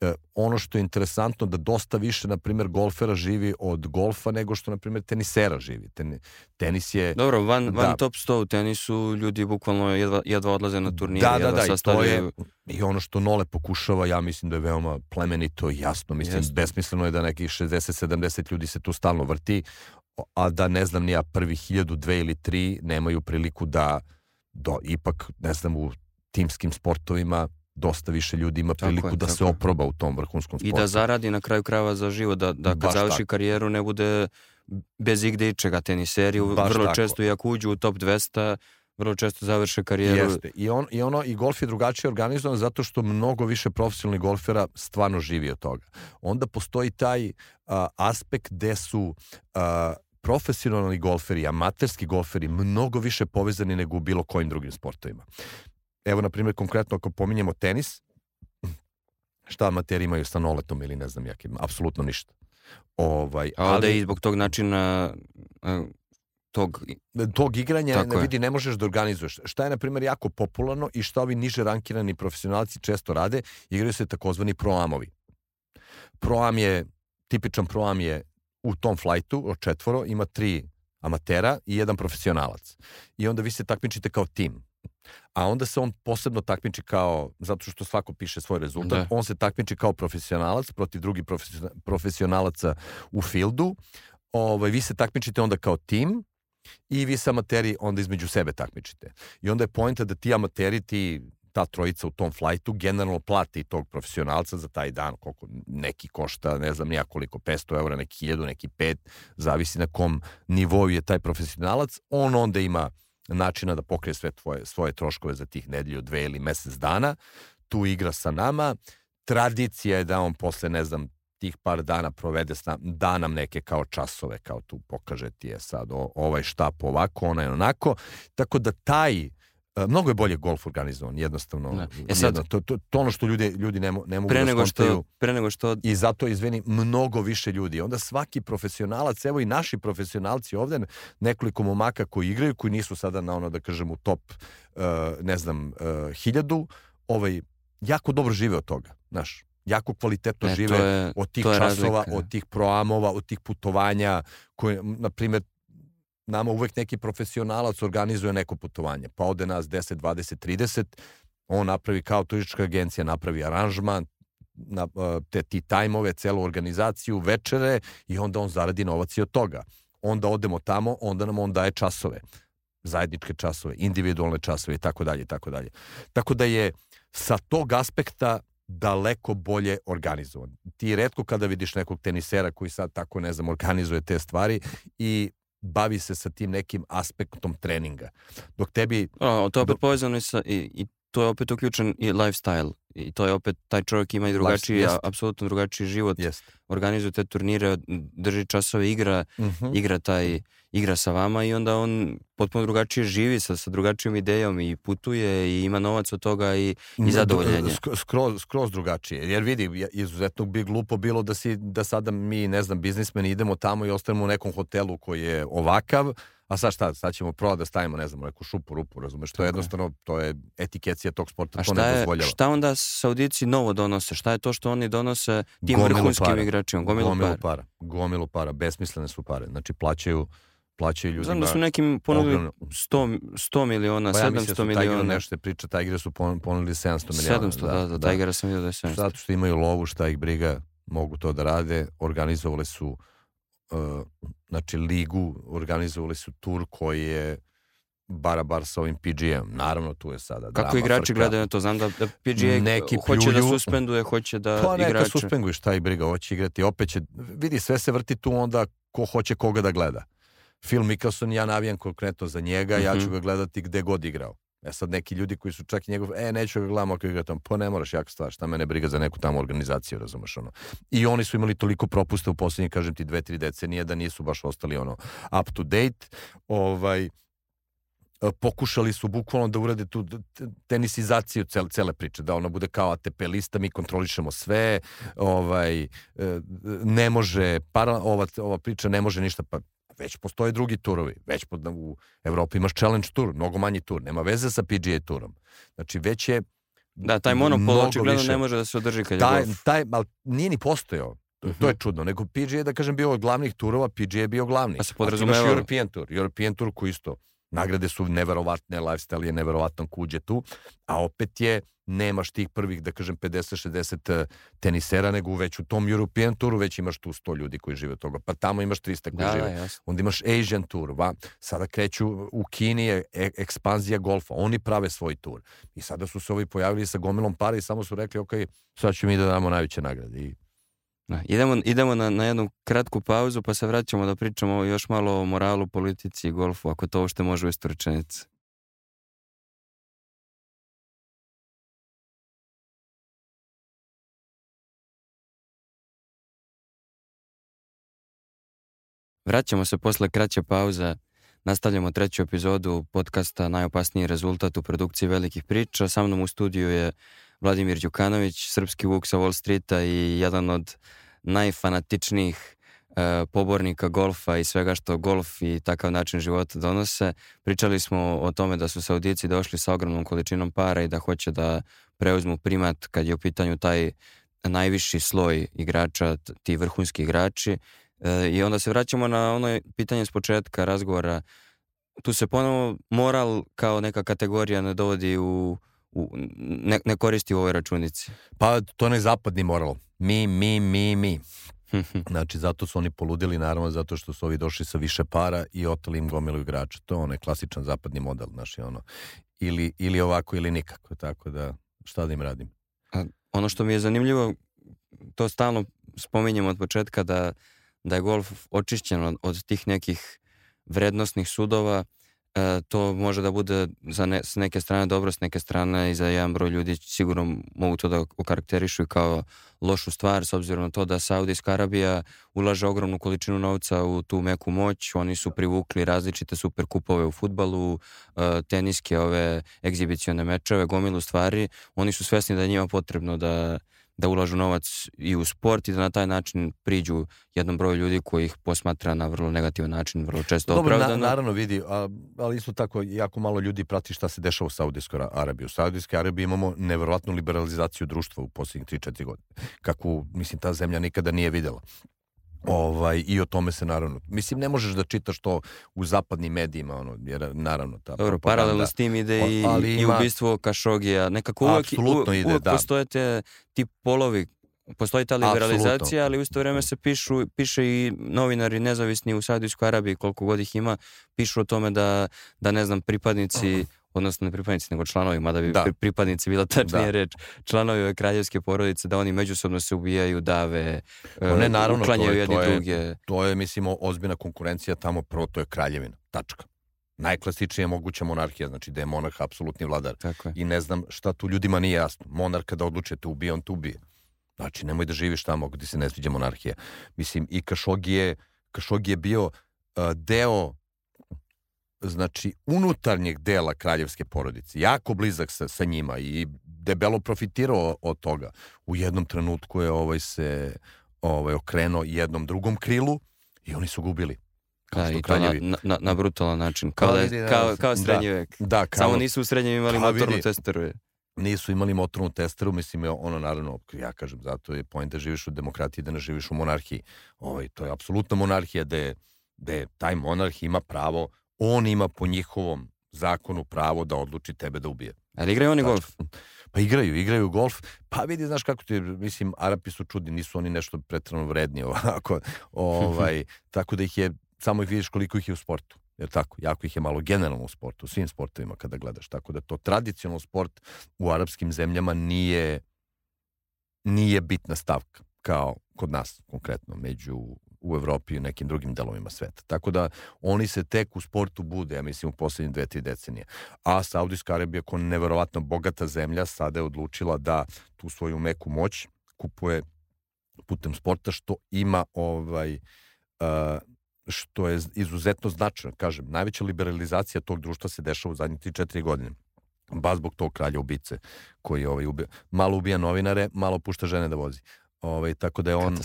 E, ono što je interesantno da dosta više, na primjer, golfera živi od golfa nego što, na primjer, tenisera živi. Ten, tenis je... Dobro, van, van Da. top 100 u tenisu ljudi bukvalno jedva, jedva odlaze na turnire, Da, da, jedva da, i to je i ono što Nole pokušava, ja mislim da je veoma plemenito i jasno, mislim, Jeste. besmisleno je da nekih 60-70 ljudi se tu stalno vrti, a da ne znam ni ja prvi hiljadu, dve ili tri nemaju priliku da do, ipak, ne znam, u timskim sportovima dosta više ljudi ima Tako priliku je, da tako se je. oproba u tom vrhunskom I sportu. da zaradi na kraju krajeva za život, da, da kad Baš završi tako. karijeru ne bude bez igde ičega teniseri. Baš vrlo tako. često i ako uđu u top 200, vrlo često završe karijeru. Jeste. I, on, I ono, i golf je drugačije organizovan zato što mnogo više profesionalnih golfera stvarno živi od toga. Onda postoji taj a, aspekt gde su a, profesionalni golferi, amaterski golferi mnogo više povezani nego u bilo kojim drugim sportovima. Evo, na primjer, konkretno ako pominjemo tenis, šta amateri imaju sa noletom ili ne znam jakim, apsolutno ništa. Ovaj, A ovde i zbog tog načina tog tog igranja Tako ne je. vidi ne možeš da organizuješ. Šta je na primjer jako popularno i šta ovi niže rankirani profesionalci često rade, igraju se takozvani proamovi. Proam je tipičan proam je u tom flajtu od četvoro ima tri amatera i jedan profesionalac. I onda vi se takmičite kao tim. A onda se on posebno takmiči kao, zato što svako piše svoj rezultat, Da. on se takmiči kao profesionalac protiv drugih profesio- profesionalaca u fildu. Ovaj, vi se takmičite onda kao tim i vi se amateri onda između sebe takmičite. I onda je pojenta da ti amateri, ti ta trojica u tom flajtu generalno plati tog profesionalca za taj dan, koliko neki košta, ne znam nija koliko, 500 eura, neki 1000, neki 5, zavisi na kom nivou je taj profesionalac, on onda ima načina da pokrije sve tvoje, svoje troškove za tih nedelju, dve ili mesec dana, tu igra sa nama, tradicija je da on posle, ne znam, tih par dana provede s nam, da nam neke kao časove, kao tu pokaže ti je sad o, ovaj štap ovako, onaj onako, tako da taj mnogo je bolje golf organizovan, jednostavno. Da. E sad- jedno, to, to, to ono što ljudi, ljudi ne, ne mogu pre da nego skontaju. što pre nego što I zato, izveni, mnogo više ljudi. Onda svaki profesionalac, evo i naši profesionalci ovde, nekoliko momaka koji igraju, koji nisu sada na ono, da kažem, u top, uh, ne znam, uh, hiljadu, ovaj, jako dobro žive od toga, znaš. Jako kvalitetno ne, žive je, od tih časova, razlika. od tih proamova, od tih putovanja, koje, na primjer, nama uvek neki profesionalac organizuje neko putovanje, pa ode nas 10, 20, 30, on napravi kao turistička agencija, napravi aranžman, na, uh, te ti tajmove, celu organizaciju, večere i onda on zaradi novac i od toga. Onda odemo tamo, onda nam on daje časove, zajedničke časove, individualne časove i tako dalje tako dalje. Tako da je sa tog aspekta daleko bolje organizovan. Ti redko kada vidiš nekog tenisera koji sad tako, ne znam, organizuje te stvari i bavi se sa tim nekim aspektom treninga. Dok tebi O, to je opet povezano i sa, i, i to je opet uključen i lifestyle. I to je opet, taj čovjek ima i drugačiji, a- apsolutno drugačiji život. jest. Organizuje te turnire, drži časove, igra, Uh -huh. igra taj, igra sa vama i onda on potpuno drugačije živi sa, sa drugačijom idejom i putuje i ima novac od toga i, i zadovoljenje. Sk- Skroz, skroz drugačije. Jer vidi, izuzetno bi glupo bilo da, si, da sada mi, ne znam, biznismeni idemo tamo i ostanemo u nekom hotelu koji je ovakav, a sad šta, sad ćemo prvo da stavimo, ne znam, neku šupu, rupu, razumeš, to je je. jednostavno, to je etikecija tog sporta, A to ne dozvoljava. šta onda Saudici novo donose? Šta je to što oni donose tim Gomilu vrhunskim para. igračima? Gomilu, Gomilu para. para. Gomilu para, besmislene su pare. Znači plaćaju, plaćaju ljudima. Znam da su nekim ponudili ogromno. 100, 100 miliona, pa ja mislim da 700 su Tigeru miliona. nešto se priča, Tigre su pon- ponudili 700 miliona. 700, da, da, da, Tigera sam vidio da je 700. Zato što imaju lovu, šta ih briga, mogu to da rade. Organizovali su znači ligu, organizovali su tur koji je bara bar sa ovim PG-em. Naravno, tu je sada Kako drama, igrači frka. gledaju na to? Znam da, da PGA Neki hoće da pljuju. suspenduje, hoće da Pa neka igrače... suspenguju, šta ih briga, hoće igrati, opet će, vidi, sve se vrti tu onda ko hoće koga da gleda. Phil Mickelson, ja navijam konkretno za njega, ja ću Mhm. ga gledati gde god igrao. E sad neki ljudi koji su čak i njegov, e neću ga gledam ako igra tamo, pa ne moraš jaka stvar, šta mene briga za neku tamo organizaciju, razumeš ono. I oni su imali toliko propusta u poslednjih, kažem ti, dve, tri decenije da nisu baš ostali ono up to date. Ovaj, e, pokušali su bukvalno da urade tu tenisizaciju cele, cele priče, da ona bude kao ATP lista, mi kontrolišemo sve, ovaj, e, ne može, para, ova, ova priča ne može ništa, pa već postoje drugi turovi, već pod, u Evropi imaš challenge tur, mnogo manji tur, nema veze sa PGA turom. Znači već je Da, taj monopol očigledno ne može da se održi kad je taj, golf. taj, ali nije ni postojao. To, to je čudno, nego PGA da kažem, bio od glavnih turova, PGA je bio glavni. Pa se ti podrazumevalo. European Tour, European Tour koji isto, nagrade su neverovatne, lifestyle je neverovatan kuđe tu, a opet je nemaš tih prvih, da kažem, 50-60 eh, tenisera, nego već u tom European Touru već imaš tu 100 ljudi koji žive od toga. Pa tamo imaš 300 koji Da, žive. da. Onda imaš Asian Tour, va, sada kreću u Kini je e- ekspanzija golfa, oni prave svoj tur. I sada su se ovi pojavili sa gomilom para i samo su rekli, ok, sad ćemo mi da damo najveće nagrade. I Da, idemo idemo na, na jednu kratku pauzu pa se vraćamo da pričamo još malo o moralu, politici i golfu, ako to uopšte može u istu. Vraćamo se posle kraće pauze. Nastavljamo treću epizodu podcasta Najopasniji rezultat u produkciji velikih priča. Sa mnom u studiju je Vladimir Đukanović, srpski vuk sa Wall Streeta i jedan od najfanatičnijih e, pobornika golfa i svega što golf i takav način života donose. Pričali smo o tome da su Saudici došli sa ogromnom količinom para i da hoće da preuzmu primat kad je u pitanju taj najviši sloj igrača, ti vrhunski igrači. E, I onda se vraćamo na ono pitanje s početka razgovora. Tu se ponovo moral kao neka kategorija ne dovodi u, u ne, ne koristi u ovoj računici. Pa to onaj zapadni moral. Mi, mi, mi, mi. [laughs] Znači, zato su oni poludili, naravno, zato što su ovi došli sa više para i otali im gomilu igrača. To je onaj klasičan zapadni model, znaš, ono. Ili, ili ovako, ili nikako, tako da, šta da im radim? ono što mi je zanimljivo, to stalno spominjemo od početka da, da je golf očišćen od, od tih nekih vrednostnih sudova, to može da bude za ne, s neke strane dobro, s neke strane i za jedan broj ljudi sigurno mogu to da okarakterišu kao lošu stvar s obzirom na to da Saudijska Arabija ulaže ogromnu količinu novca u tu meku moć, oni su privukli različite super kupove u futbalu, e, teniske ove egzibicione mečeve, gomilu stvari, oni su svesni da njima potrebno da da ulažu novac i u sport i da na taj način priđu jednom broju ljudi koji ih posmatra na vrlo negativan način, vrlo često Dobro, na, opravdano. naravno vidi, a, ali isto tako jako malo ljudi prati šta se dešava u Saudijskoj Ara- Arabiji. U Saudijskoj Arabiji imamo neverovatnu liberalizaciju društva u posljednjih 3-4 godine. Kakvu, mislim, ta zemlja nikada nije videla. Ovaj, I o tome se naravno... Mislim, ne možeš da čitaš to u zapadnim medijima, ono, jer naravno ta Dobro, paralelno s tim ide i, Ali i ima- ubistvo Kašogija. Nekako uvek, uvek, ide, uvek da. postoje te, ti polovi Postoji ta liberalizacija, Apsolutno. ali u isto vreme se pišu, piše i novinari nezavisni u Saudijskoj Arabiji, koliko god ih ima, pišu o tome da, da ne znam, pripadnici, odnosno ne pripadnici, nego članovi, mada bi Da. pri- pripadnici bila tačnija Da. reč, članovi ove kraljevske porodice, da oni međusobno se ubijaju, dave, Pa ne, naravno, to uklanjaju je- jedni to je- druge. To je, mislimo, ozbiljna konkurencija tamo, prvo to je kraljevina, tačka. Najklasičnija moguća monarhija, znači da je monarh apsolutni vladar. Tako je. I ne znam šta tu ljudima nije jasno. Monar kada odluče te ubije, on te ubije. Znači, nemoj da živiš tamo gdje se ne sviđa monarhija. Mislim, i Kašogi je, Kašogi je bio uh, deo znači unutarnjeg dela kraljevske porodice, jako blizak sa, sa njima i debelo profitirao od toga. U jednom trenutku je ovaj se ovaj okrenuo jednom drugom krilu i oni su gubili. Kao Da, što i to na, kraljevi. na, na, na brutalan način. Kao, Pa da je- vidi, da, kao, kao srednji da. vek. Da, kao, Samo nisu u srednjem imali Pa motornu vidi. testeru. nisu imali motornu testeru, mislim, je ono naravno, ja kažem, zato je point da živiš u demokratiji, da ne živiš u monarhiji. Ovaj, to je apsolutna monarhija, da je, da je taj monarh ima pravo, on ima po njihovom zakonu pravo da odluči tebe da ubije. Ali igraju oni golf. Pa igraju, igraju golf. Pa vidi, znaš kako ti, mislim, Arapi su čudni, nisu oni nešto pretrano vredni ovako. [laughs] Ovaj, tako da ih je, samo ih vidiš koliko ih je u sportu. Jer tako, jako ih je malo generalno u sportu, u svim sportovima kada gledaš. Tako da to tradicionalno sport u arapskim zemljama nije nije bitna stavka kao kod nas konkretno među u Evropi i nekim drugim delovima sveta. Tako da oni se tek u sportu bude, ja mislim, u poslednje dve, tri decenije. A Saudijska Arabija, kao neverovatno bogata zemlja, sada je odlučila da tu svoju meku moć kupuje putem sporta, što ima ovaj uh, što je izuzetno značajno. Kažem, najveća liberalizacija tog društva se dešava u zadnjih 3-4 godine. Ba zbog tog kralja ubice koji ovaj, ubija, malo ubija novinare, malo pušta žene da vozi. Ovaj, tako da je on, on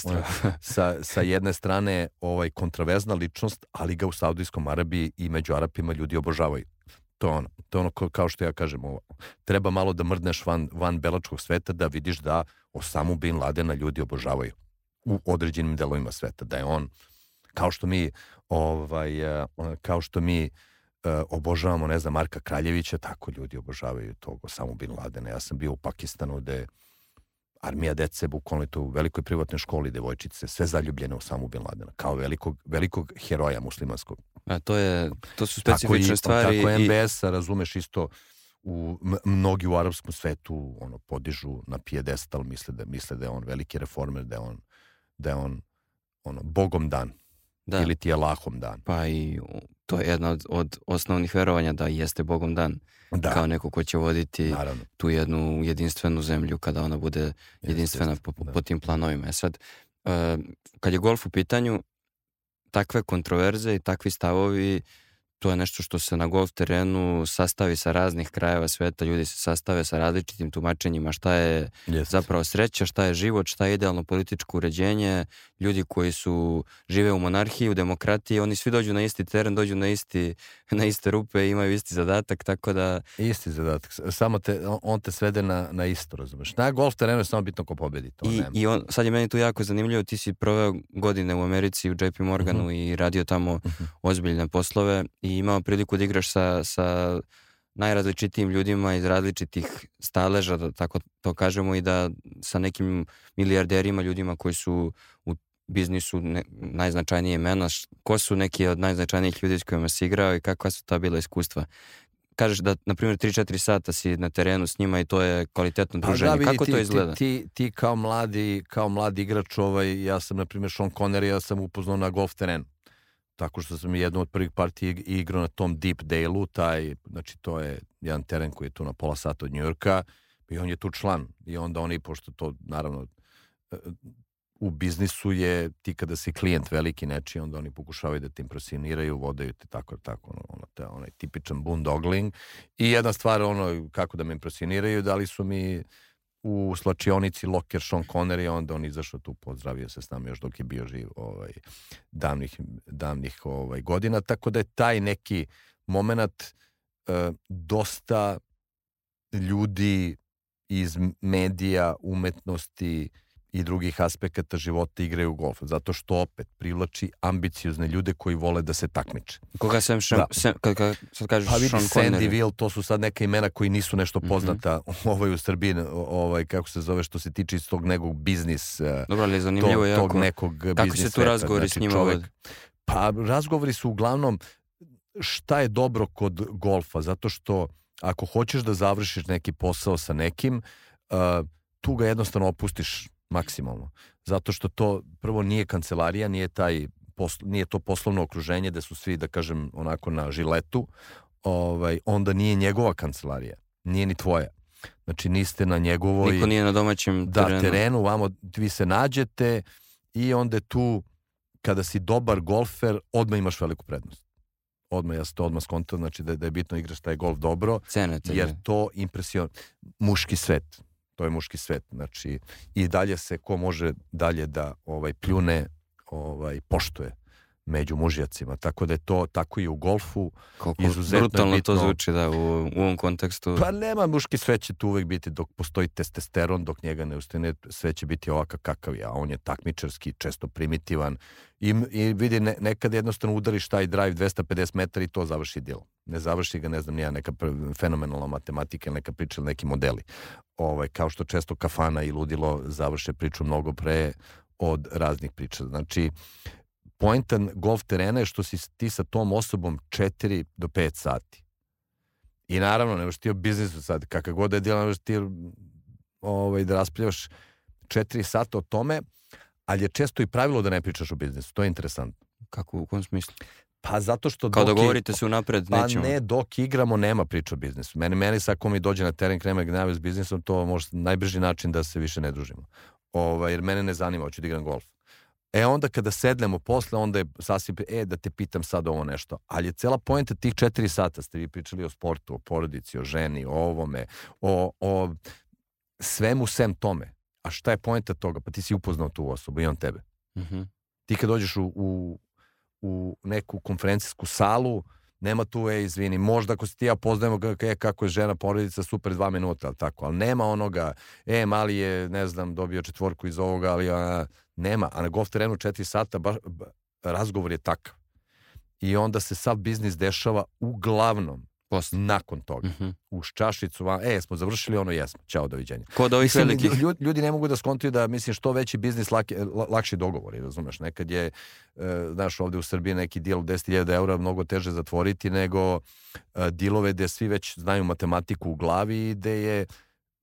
sa, sa jedne strane ovaj kontravezna ličnost, ali ga u Saudijskom Arabiji i među Arapima ljudi obožavaju. To je ono, to je ono kao, što ja kažem, ovo, treba malo da mrdneš van, van belačkog sveta da vidiš da Osamu Bin Ladena ljudi obožavaju u određenim delovima sveta, da je on kao što mi ovaj, eh, kao što mi obožavamo, ne znam, Marka Kraljevića, tako ljudi obožavaju tog Osamu Bin Ladena. Ja sam bio u Pakistanu gde armija dece, bukvalno to u velikoj privatnoj školi devojčice, sve zaljubljene u Samu Bin Ladena, kao velikog, velikog heroja muslimanskog. A to, je, to su specifične tako i, stvari. Tako i MBS-a, razumeš isto, u, mnogi u arapskom svetu ono podižu na pijedestal, misle da, misle da je on veliki reformer, da je on, da je on ono, bogom dan. Da. Ili ti je lahom dan. Pa i to je jedna od, od osnovnih verovanja da jeste bogom dan. Da. Kao neko ko će voditi Naravno. tu jednu jedinstvenu zemlju kada ona bude jedinstvena jeste, po, da. po tim planovima. E sad, uh, kad je golf u pitanju, takve kontroverze i takvi stavovi to je nešto što se na golf terenu sastavi sa raznih krajeva sveta, ljudi se sastave sa različitim tumačenjima šta je yes. zapravo sreća, šta je život, šta je idealno političko uređenje, ljudi koji su žive u monarhiji, u demokratiji, oni svi dođu na isti teren, dođu na, isti, [laughs] na iste rupe, imaju isti zadatak, tako da... Isti zadatak, samo te, on te svede na, na isto, razumeš. Na golf terenu je samo bitno ko pobedi. To I, i on, sad je meni tu jako zanimljivo, ti si proveo godine u Americi, u JP Morganu uh mhm. -huh. i radio tamo uh mhm. -huh. ozbiljne poslove i imao priliku da igraš sa, sa najrazličitijim ljudima iz različitih staleža, da tako to kažemo, i da sa nekim milijarderima, ljudima koji su biznisu ne, najznačajnije imena, ko su neki od najznačajnijih ljudi s kojima si igrao i kakva su ta bila iskustva? Kažeš da, na primjer, 3-4 sata si na terenu s njima i to je kvalitetno pa druženje. Da, vidi, Kako ti, to izgleda? Ti, ti, ti kao mladi, kao mladi igrač, ovaj, ja sam, na primjer, Sean Connery, ja sam upoznao na golf terenu tako što sam jednu od prvih partija igrao na tom Deep Dale-u, taj, znači to je jedan teren koji je tu na pola sata od Njujorka i on je tu član i onda oni, pošto to naravno e, u biznisu je ti kada si klijent veliki nečiji, onda oni pokušavaju da te impresioniraju, vodaju te tako, tako, ono, ono te, onaj tipičan boondogling i jedna stvar, ono, kako da me impresioniraju, da li su mi u slačionici Locker Sean Connery, onda on izašao tu, pozdravio se s nama još dok je bio živ ovaj, davnih, davnih ovaj, godina, tako da je taj neki moment eh, dosta ljudi iz medija, umetnosti, i drugih aspekata života igraju golf, zato što opet privlači ambiciozne ljude koji vole da se takmiče. Koga sam šem, da. sem, kad, kad, sad kažeš pa vidi, Sandy Will, to su sad neka imena koji nisu nešto mhm. poznata mm -hmm. ovaj u Srbiji, ovaj, kako se zove, što se tiče iz tog nekog biznis, eh, Dobro, ali zanimljivo to, jako. tog nekog Kako se tu razgovori znači, s njima čovek, Pa razgovori su uglavnom šta je dobro kod golfa, zato što ako hoćeš da završiš neki posao sa nekim, uh, tu ga jednostavno opustiš maksimalno. Zato što to prvo nije kancelarija, nije taj posl, nije to poslovno okruženje da su svi da kažem onako na žiletu, ovaj onda nije njegova kancelarija, nije ni tvoja. Znači niste na njegovoj Niko nije na domaćem da, terenu. terenu, vamo vi se nađete i onda tu kada si dobar golfer, odmah imaš veliku prednost. Odmah, ja sam to odmah skontao, znači da, da je bitno igraš taj golf dobro, Cenete, jer to impresion... Muški svet, to je muški svet. Znači, i dalje se ko može dalje da ovaj pljune, ovaj poštuje među mužjacima. Tako da je to tako i u golfu. Koliko izuzetno brutalno bitno. to zvuči da, u, u ovom kontekstu. Pa nema, muški sve će tu uvek biti dok postoji testosteron, dok njega ne ustane, sve će biti ovakav kakav je, a on je takmičarski, često primitivan. I, i vidi, ne, nekad jednostavno udariš taj drive 250 metara i to završi djel. Ne završi ga, ne znam, nija neka fenomenalna matematika ili neka priča ili neki modeli. Ovaj, kao što često kafana i ludilo završe priču mnogo pre od raznih priča. Znači, poentan golf terena je što si ti sa tom osobom 4 do 5 sati. I naravno, ne možeš ti o biznisu sad, kakav god da je djela, ne možeš ti ovaj, da raspravljaš 4 sata o tome, ali je često i pravilo da ne pričaš o biznisu. To je interesantno. Kako, u kom smislu? Pa zato što... Kao dogovorite se unapred, pa nećemo. ne, dok igramo nema priča o biznisu. Meni, meni sad ako mi dođe na teren krema gnjave s biznisom, to može najbrži način da se više ne družimo. Ovaj, jer mene ne zanima, hoću da igram golf. E onda kada sednemo posle, onda je sasvim, e da te pitam sad ovo nešto. Ali je cela pojenta tih četiri sata, ste vi pričali o sportu, o porodici, o ženi, o ovome, o, o svemu sem tome. A šta je pojenta toga? Pa ti si upoznao tu osobu i on tebe. Mm -hmm. Ti kad dođeš u, u, u neku konferencijsku salu, nema tu, e, izvini, možda ako se ti ja poznajemo e, kako je žena porodica, super dva minuta, ali tako, ali nema onoga, e, mali je, ne znam, dobio četvorku iz ovoga, ali a, nema, a na golf terenu četiri sata, baš, ba, razgovor je takav. i onda se sav biznis dešava uglavnom Posle. nakon toga. Mhm. Uz čašicu, a, e, smo završili ono, jesmo, ćao, doviđenja. Kod ovih Mislim, velikih. ljudi, ljudi ne mogu da skontuju da, mislim, što veći biznis, laki, la- lakši dogovori, razumeš? Nekad je, e, znaš, ovde u Srbiji neki deal 10.000 eura mnogo teže zatvoriti nego e, dilove gde svi već znaju matematiku u glavi i gde je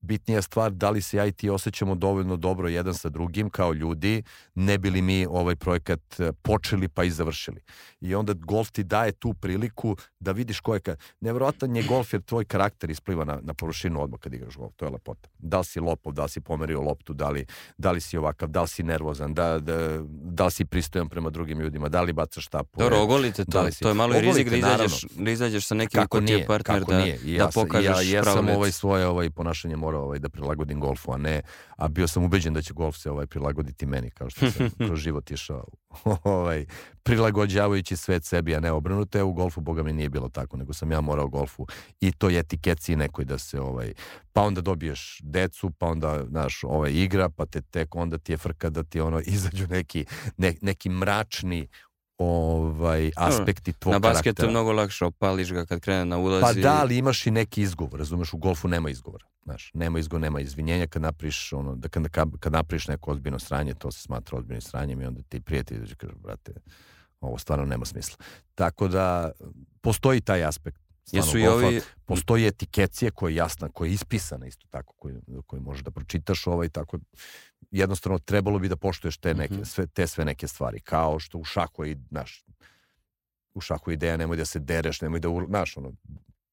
bitnija stvar da li se ja i ti osjećamo dovoljno dobro jedan sa drugim kao ljudi, ne bi li mi ovaj projekat e, počeli pa i završili. I onda golf ti daje tu priliku da vidiš ko je... Ka... Nevjerojatan je golf jer tvoj karakter ispliva na, na površinu odmah kad igraš golf. To je lepota. Da li si lopov, da li si pomerio loptu, da li, da li si ovakav, da li si nervozan, da, da, da li si pristojan prema drugim ljudima, da li bacaš štapu. Dobro, ogolite Da to. li si- To je malo i rizik da izađeš, da izađeš sa nekim kako ko ti je partner kako da, nije. I da ja, sam- pokažeš ja, ja pravu sam ovaj svoje ovaj ponašanje morao ovaj da prilagodim golfu, a ne a bio sam ubeđen da će golf se ovaj prilagoditi meni kao što sam [laughs] kroz život išao [laughs] ovaj prilagođavajući svet sebi, a ne obrnuto. U golfu boga mi nije bilo tako, nego sam ja morao golfu i toj etikeci nekoj da se ovaj pa onda dobiješ decu, pa onda znaš, ovaj igra, pa te tek onda ti je frka da ti ono [laughs] izađu neki ne, neki mračni ovaj aspekti tvog Na basketu karaktera. je mnogo lakše, opališ ga kad krene na ulazi. Pa da, ali imaš i neki izgovor, razumeš, u golfu nema izgovora. Znaš, nema izgovora, nema izvinjenja kad napriš, ono, da kad, kad, napriš neko ozbiljno sranje, to se smatra ozbiljnim sranjem i onda ti prijatelj dođe i kaže, brate, ovo stvarno nema smisla. Tako da, postoji taj aspekt. Jesu i ovi, Postoji etikecija koja je jasna, koja je ispisana isto tako, koju, koju možeš da pročitaš ovaj, tako jednostavno trebalo bi da poštuješ te, neke, Mhm. sve, te sve neke stvari, kao što u šahu i, znaš, u šahu je ideja nemoj da se dereš, nemoj da, znaš, ono,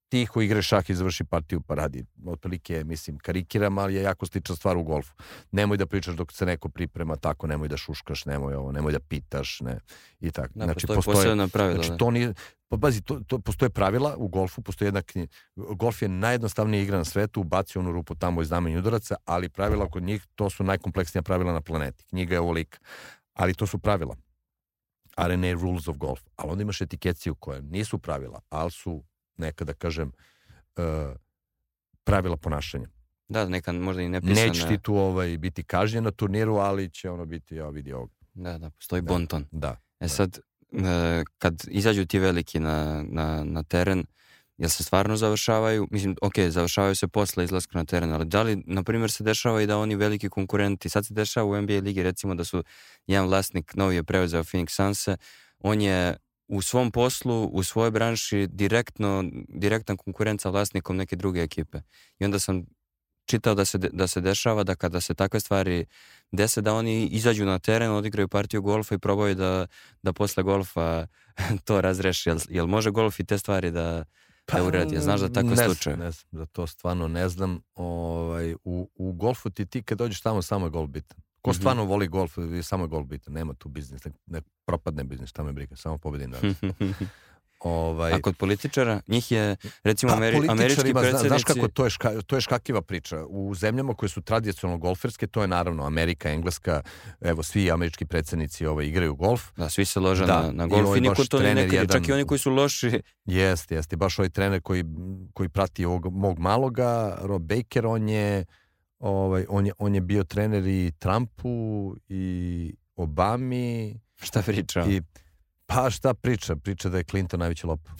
tiho igraš šah i završi partiju pa radi. Otprilike, mislim, karikiram, ali je jako slična stvar u golfu. Nemoj da pričaš dok se neko priprema tako, nemoj da šuškaš, nemoj ovo, nemoj da pitaš, ne, i tako. da, postoji posebna pravila. Znači, da. to nije, pa bazi, to, to, postoje pravila u golfu, postoji jedna knjiga. Golf je najjednostavnija igra na svetu, ubaci onu rupu tamo iz znamenja udaraca, ali pravila kod njih, to su najkompleksnija pravila na planeti. Knjiga je ovolika. Ali to su pravila. RNA Rules of Golf. Ali onda imaš etikeciju koje nisu pravila, ali su neka, da kažem, uh, pravila ponašanja. Da, neka možda i nepisana. Neće ti tu ovaj, biti kažnjen na turniru, ali će ono biti, ja vidi ovog. Da, da, postoji Da. bonton. Da. E Da. sad, e, kad izađu ti veliki na, na, na teren, jel se stvarno završavaju, mislim, ok, završavaju se posle izlaska na teren, ali da li, na primjer, se dešava i da oni veliki konkurenti, sad se dešava u NBA ligi, recimo da su jedan vlasnik novi je preuzeo Phoenix Sunse, on je u svom poslu, u svojoj branši direktno, direktan konkurent sa vlasnikom neke druge ekipe. I onda sam čitao da se, de- da se dešava da kada se takve stvari dese, da oni izađu na teren, odigraju partiju golfa i probaju da, da posle golfa [laughs] to razreši. Jel, jel može golf i te stvari da, da uradi? Jel znaš za takve Pa, ne znam, slučaje? Ne znam, za to stvarno ne znam. Ovaj, u, u golfu ti ti kad dođeš tamo samo je golf bitan. Ko Mhm. stvarno voli golf, je samo je golf bitan. Nema tu biznis, ne, ne propadne biznis, šta me briga, samo pobedim danas. [laughs] ovaj, A kod političara, njih je, recimo, Pa, Ameri, američki zna- predsjednici... Znaš kako, to je, ška, to je škakljiva priča. U zemljama koje su tradicionalno golferske, to je naravno Amerika, Engleska, evo, svi američki predsjednici ovaj, igraju golf. Da, svi se lože Da, na, na i golf ovaj i niko baš to nekad, čak i jedan- oni koji su loši. Jeste, jeste. Baš ovaj trener koji, koji prati ovog mog maloga, Rob Baker, on je, ovaj, on je, on je bio trener i Trumpu i Obami Šta priča? i pa šta priča? Priča da je Clinton najveći lopov. [laughs]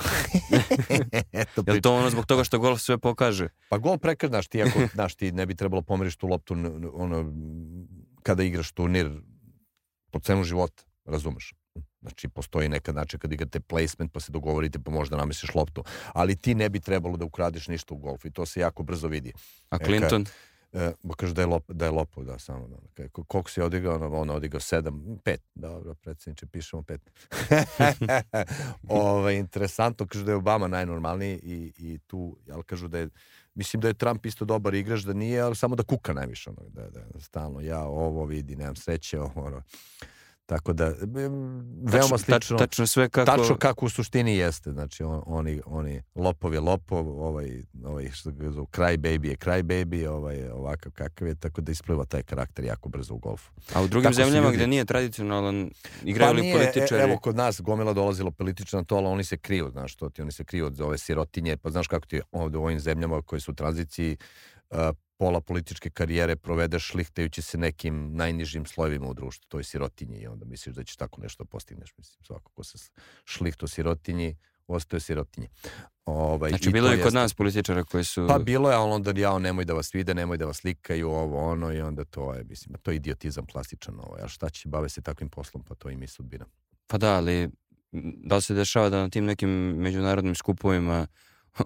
Eto Jel priča. to ono zbog toga što golf sve pokaže? Pa gol prekar, znaš, ti, ako, [laughs] znaš, ti ne bi trebalo pomeriš tu loptu ono, kada igraš turnir po cenu života, razumeš? Znači, postoji nekad način kad igrate placement pa se dogovorite pa možda namestiš loptu. Ali ti ne bi trebalo da ukradeš ništa u golfu i to se jako brzo vidi. A E, Clinton? E, ba kaže da je, lop, da je lopov, da, samo. Da, koliko si odigao? Ono, ono odigao sedam, pet. Dobro, predsjedniče, pišemo pet. [laughs] Ove, interesantno, kaže da je Obama najnormalniji i, i tu, ali kažu da je, mislim da je Trump isto dobar igrač, da nije, ali samo da kuka najviše, ono, da, da, stalno, ja ovo vidi, nemam sreće, ovo, ono. Tako da, veoma Tačno- tač- slično. Tačno sve kako... Tačno kako u suštini jeste, znači on, oni, oni lopov je lopov, ovaj, ovaj što ga zovu, cry baby je cry baby, ovaj je ovakav kakav je, tako da ispliva taj karakter jako brzo u golfu. A u drugim Tako zemljama ljudi- gde nije tradicionalan, igraju li nije, političari? e, evo kod nas gomila dolazilo politična to, ali oni se kriju, znaš to ti, oni se kriju od ove sirotinje, pa znaš kako ti ovde u ovim zemljama koje su u tranziciji, uh, pola političke karijere provedeš šlihtajući se nekim najnižim slojevima u društvu, to je sirotinji i onda misliš da ćeš tako nešto postigneš. Mislim, svako ko se šlihto sirotinji, ostaje sirotinje. Ovaj, znači, bilo je kod nas političara koji su... Pa bilo je, ali onda ja, nemoj da vas vide, nemoj da vas likaju, ovo, ono, i onda to je, mislim, to je idiotizam plastičan, ovo, a šta će, bave se takvim poslom, pa to im je sudbina. Pa da, ali da li se dešava da na tim nekim međunarodnim skupovima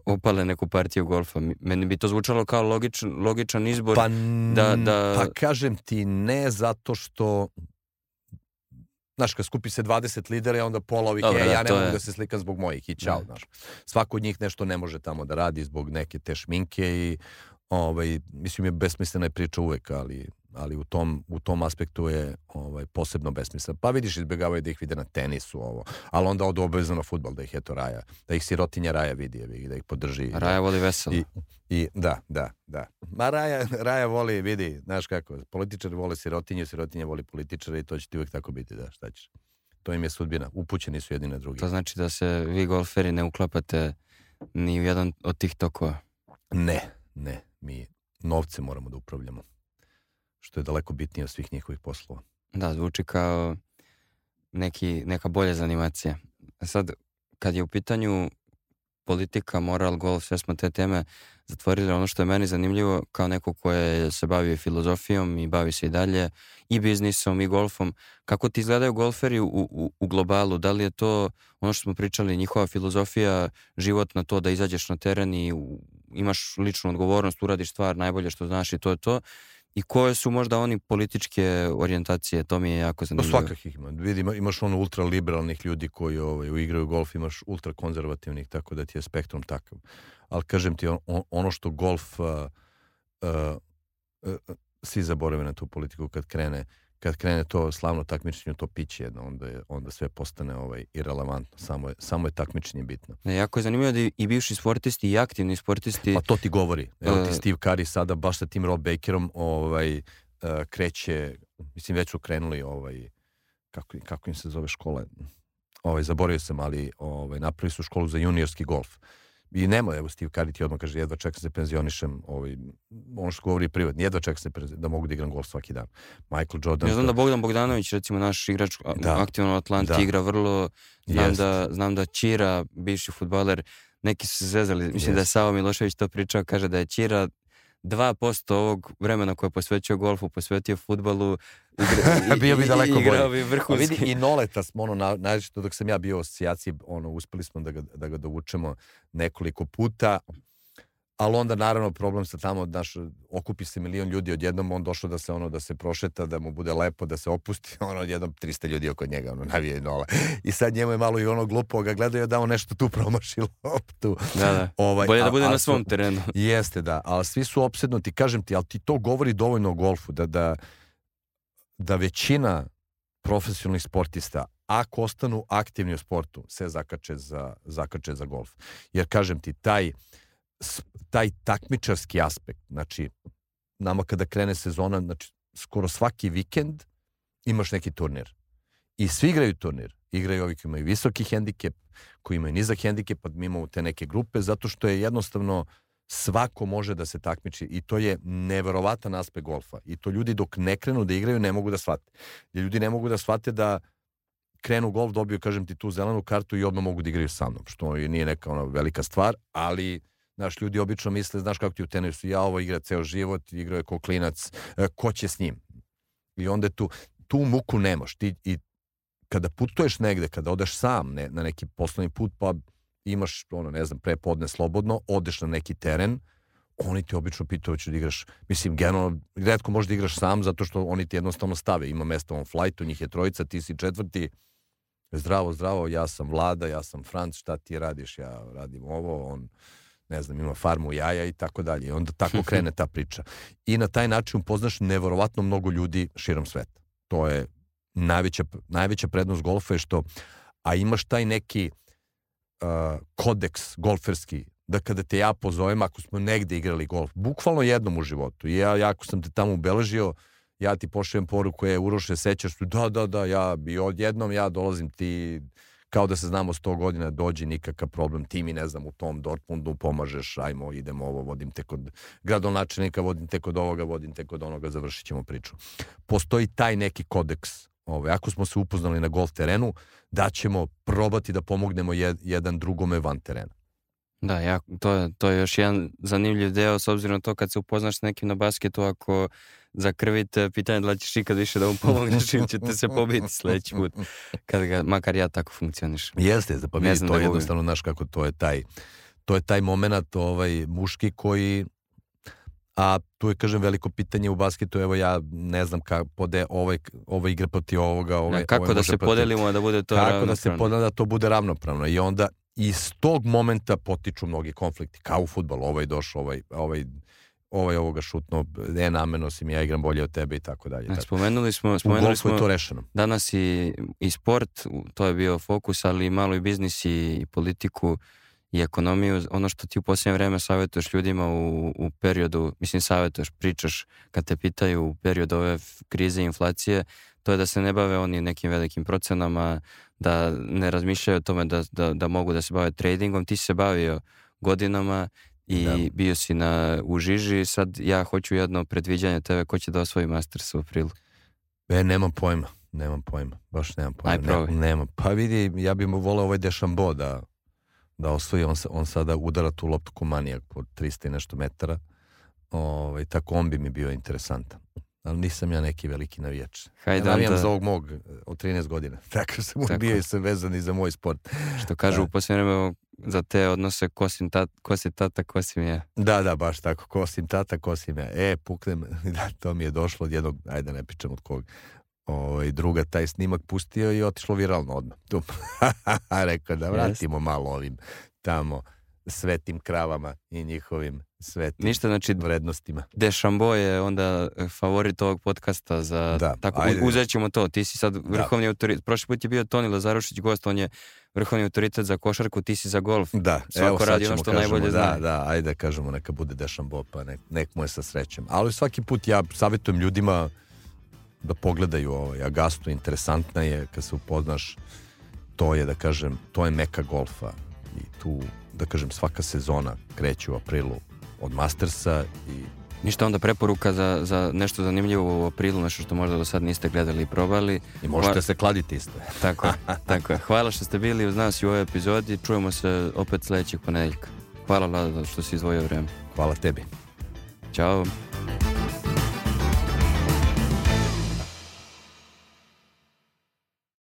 opale neku partiju golfa. Meni bi to zvučalo kao logičan, logičan izbor. Pa, da, da... pa kažem ti ne zato što Znaš, kad skupi se 20 lidera, onda pola ovih, Dobre, e, ja ne mogu je... da se slikam zbog mojih i čao, znaš. Svako od njih nešto ne može tamo da radi zbog neke te šminke i ovaj, mislim je besmislena je priča uvek, ali ali u tom, u tom aspektu je ovaj, posebno besmislen. Pa vidiš, izbjegavaju da ih vide na tenisu, ovo. ali onda odu obavezno na futbol, da ih eto Raja, da ih sirotinja Raja vidi, da ih podrži. Raja voli veselo. I, i, da, da, da. Ma Raja, Raja voli, vidi, znaš kako, političari vole sirotinju, sirotinja voli političare i to će ti uvijek tako biti, da, šta ćeš. To im je sudbina, upućeni su jedni na drugi. To znači da se vi golferi ne uklapate ni u jedan od tih tokova? Ne, ne, mi novce moramo da upravljamo što je daleko bitnije od svih njihovih poslova. Da, zvuči kao neki, neka bolja zanimacija. Sad, kad je u pitanju politika, moral, golf, sve smo te teme zatvorili. Ono što je meni zanimljivo, kao neko ko je se bavio filozofijom i bavi se i dalje, i biznisom i golfom, kako ti izgledaju golferi u, u, u globalu? Da li je to ono što smo pričali, njihova filozofija, život na to da izađeš na teren i imaš ličnu odgovornost, uradiš stvar najbolje što znaš i to je to? I koje su možda oni političke orijentacije, to mi je jako zanimljivo. No, svakakih ima. Vidi, imaš ono ultraliberalnih ljudi koji ovaj, igraju golf, imaš ultrakonzervativnih, tako da ti je spektrum takav. Ali kažem ti, on, ono što golf, uh, uh, uh, svi zaborave na tu politiku kad krene, kad krene to slavno takmičenje, to piće jedno, onda, je, onda sve postane ovaj, irelevantno. Samo je, samo je takmičenje bitno. Ne, jako je zanimljivo da i bivši sportisti i aktivni sportisti... Pa to ti govori. Evo ti e, Steve Curry sada baš sa tim Rob Bakerom ovaj, uh, kreće, mislim već su krenuli ovaj, kako, kako im se zove škola, ovaj, zaboravio sam, ali ovaj, napravili su školu za juniorski golf. I nema, evo Steve Curry ti odmah kaže, jedva čekam se penzionišem, ovaj, ono što govori privatni, jedva čekam se da mogu da igram golf svaki dan. Michael Jordan. Ja znam da Bogdan Bogdanović, recimo naš igrač da, aktivno u Atlanti, da. igra vrlo, znam da, znam da Čira, bivši futbaler, neki su se zezali, mislim Jest. da je Savo Milošević to pričao, kaže da je Čira 2% ovog vremena koje je posvećio golfu, posvetio futbalu, igra, [laughs] bio bi daleko igrao bi. Vidi, I Noleta smo, ono, na, dok sam ja bio u asocijaciji, ono, uspeli smo da ga, da ga dovučemo nekoliko puta ali onda naravno problem sa tamo, znaš, okupi se milion ljudi odjednom, on došao da se ono, da se prošeta, da mu bude lepo, da se opusti, [laughs] ono, odjednom 300 ljudi oko njega, ono, navije nole. I sad njemu je malo i ono glupo, ga gledaju da on nešto tu promaši loptu. Da, da. Ovaj, Bolje da bude a, na svom terenu. [laughs] Jeste, da, ali svi su opsednuti, kažem ti, ali ti to govori dovoljno o golfu, da, da, da većina profesionalnih sportista, ako ostanu aktivni u sportu, se zakače za, zakače za golf. Jer, kažem ti, taj taj takmičarski aspekt, znači nama kada krene sezona, znači skoro svaki vikend imaš neki turnir. I svi igraju turnir. Igraju ovi koji imaju visoki hendikep, koji imaju nizak hendikep, pa mi imamo te neke grupe, zato što je jednostavno svako može da se takmiči i to je neverovatan aspekt golfa. I to ljudi dok ne krenu da igraju ne mogu da shvate. Ljudi ne mogu da shvate da krenu golf, dobiju, kažem ti, tu zelenu kartu i odmah mogu da igraju sa mnom, što nije neka ona velika stvar, ali Znaš, ljudi obično misle, znaš kako ti u tenisu, ja ovo igra ceo život, igrao je ko klinac, e, ko će s njim? I onda tu, tu muku nemaš. Ti, I kada putuješ negde, kada odeš sam ne, na neki poslovni put, pa imaš, ono, ne znam, pre podne slobodno, odeš na neki teren, oni ti obično pitaju hoćeš da igraš, mislim, generalno, redko možeš da igraš sam, zato što oni ti jednostavno stave, ima mesta on flightu, njih je trojica, ti si četvrti, zdravo, zdravo, ja sam Vlada, ja sam Franc, šta ti radiš, ja radim ovo, on ne znam, ima farmu jaja i tako dalje. I onda tako [laughs] krene ta priča. I na taj način upoznaš neverovatno mnogo ljudi širom sveta. To je najveća, najveća prednost golfa je što, a imaš taj neki uh, kodeks golferski, da kada te ja pozovem, ako smo negde igrali golf, bukvalno jednom u životu, i ja, jako sam te tamo ubeležio, ja ti pošaljem poruku, je, Uroše, sećaš tu, da, da, da, ja, i odjednom ja dolazim ti, kao da se znamo 100 godina, dođi nikakav problem, ti mi ne znam u tom Dortmundu pomažeš, ajmo, idemo ovo, vodim te kod gradonačelnika, vodim te kod ovoga, vodim te kod onoga, završit ćemo priču. Postoji taj neki kodeks. Ovaj, ako smo se upoznali na golf terenu, da ćemo probati da pomognemo jed, jedan drugome van terena. Da, ja, to, to je još jedan zanimljiv deo s obzirom na to kad se upoznaš s nekim na basketu, ako zakrvite, pitanje da li ćeš ikad više da mu pomogneš ili ćete se pobiti sledeći put. Kad ga, makar ja tako funkcioniš. Jeste, pa vidi, to da je jednostavno, znaš kako to je taj, to je taj moment ovaj, muški koji a tu je, kažem, veliko pitanje u basketu, evo ja ne znam kako pode ovaj, ovaj igra proti ovoga, ovaj, ja, kako ovaj da se proti... podelimo da bude to kako ravnopravno. da se podelimo da to bude ravnopravno i onda iz tog momenta potiču mnogi konflikti, kao u futbolu, ovaj došao, ovaj, ovaj ovaj ovoga šutno, ne nameno si mi, ja igram bolje od tebe i tako dalje. Tako. Spomenuli smo, spomenuli smo je to rešeno. danas i, i sport, to je bio fokus, ali malo i biznis i, i politiku i ekonomiju. Ono što ti u posljednje vreme savjetuješ ljudima u, u periodu, mislim savjetuješ, pričaš kad te pitaju u periodu ove krize i inflacije, to je da se ne bave oni nekim velikim procenama, da ne razmišljaju o tome da, da, da mogu da se bave tradingom. Ti si se bavio godinama i da. bio si na, u Žiži. Sad ja hoću jedno predviđanje tebe ko će da osvoji Masters u aprilu. E, nemam pojma. Nemam pojma. Baš nemam pojma. Aj, probaj. Ne, nemam. Pa vidi, ja bih mu volao ovaj Dešambo da, da osvoji. On, on sada udara tu loptu ko manijak po 300 i nešto metara. Ovaj, tako on bi mi bio interesantan ali nisam ja neki veliki navijač. Hajde ja navijam onda... za ovog mog od 13 godina. [laughs] Tako sam Tako. bio i se vezan i za moj sport. Što kažu da. u posljednje vreme za te odnose kosim tat, kosi tata, kosim ja. Da, da, baš tako. Kosim tata, kosim ja. E, puknem, [laughs] da, to mi je došlo od jednog, ajde ne pričam od kog, ovaj, druga taj snimak pustio i otišlo viralno odmah. Tu. [laughs] Rekao da vratimo malo ovim tamo svetim kravama i njihovim svetim Ništa, znači, vrednostima. Dešambo je onda favorit ovog podcasta za da, tako ajde. uzet ćemo to. Ti si sad da. vrhovni da. autoritet. Prošli put je bio Toni Lazarušić gost, on je vrhovni autoritet za košarku, ti si za golf. Da, Svako evo radi ono što kažemo, najbolje da, zna. Da, ajde da kažemo neka bude Dešambo, pa nek, nek mu je sa srećem. Ali svaki put ja savjetujem ljudima da pogledaju ovaj Agastu, interesantna je kad se upoznaš to je da kažem, to je meka golfa i tu da kažem, svaka sezona kreće u aprilu od Mastersa i Ništa onda preporuka za, za nešto zanimljivo u aprilu, nešto što možda do sad niste gledali i probali. I možete Hvala... se kladiti isto. [laughs] tako, tako je. Hvala što ste bili uz nas i u ovoj epizodi. Čujemo se opet sledećeg ponedeljka. Hvala Lada što si izvojio vreme. Hvala tebi. Ćao.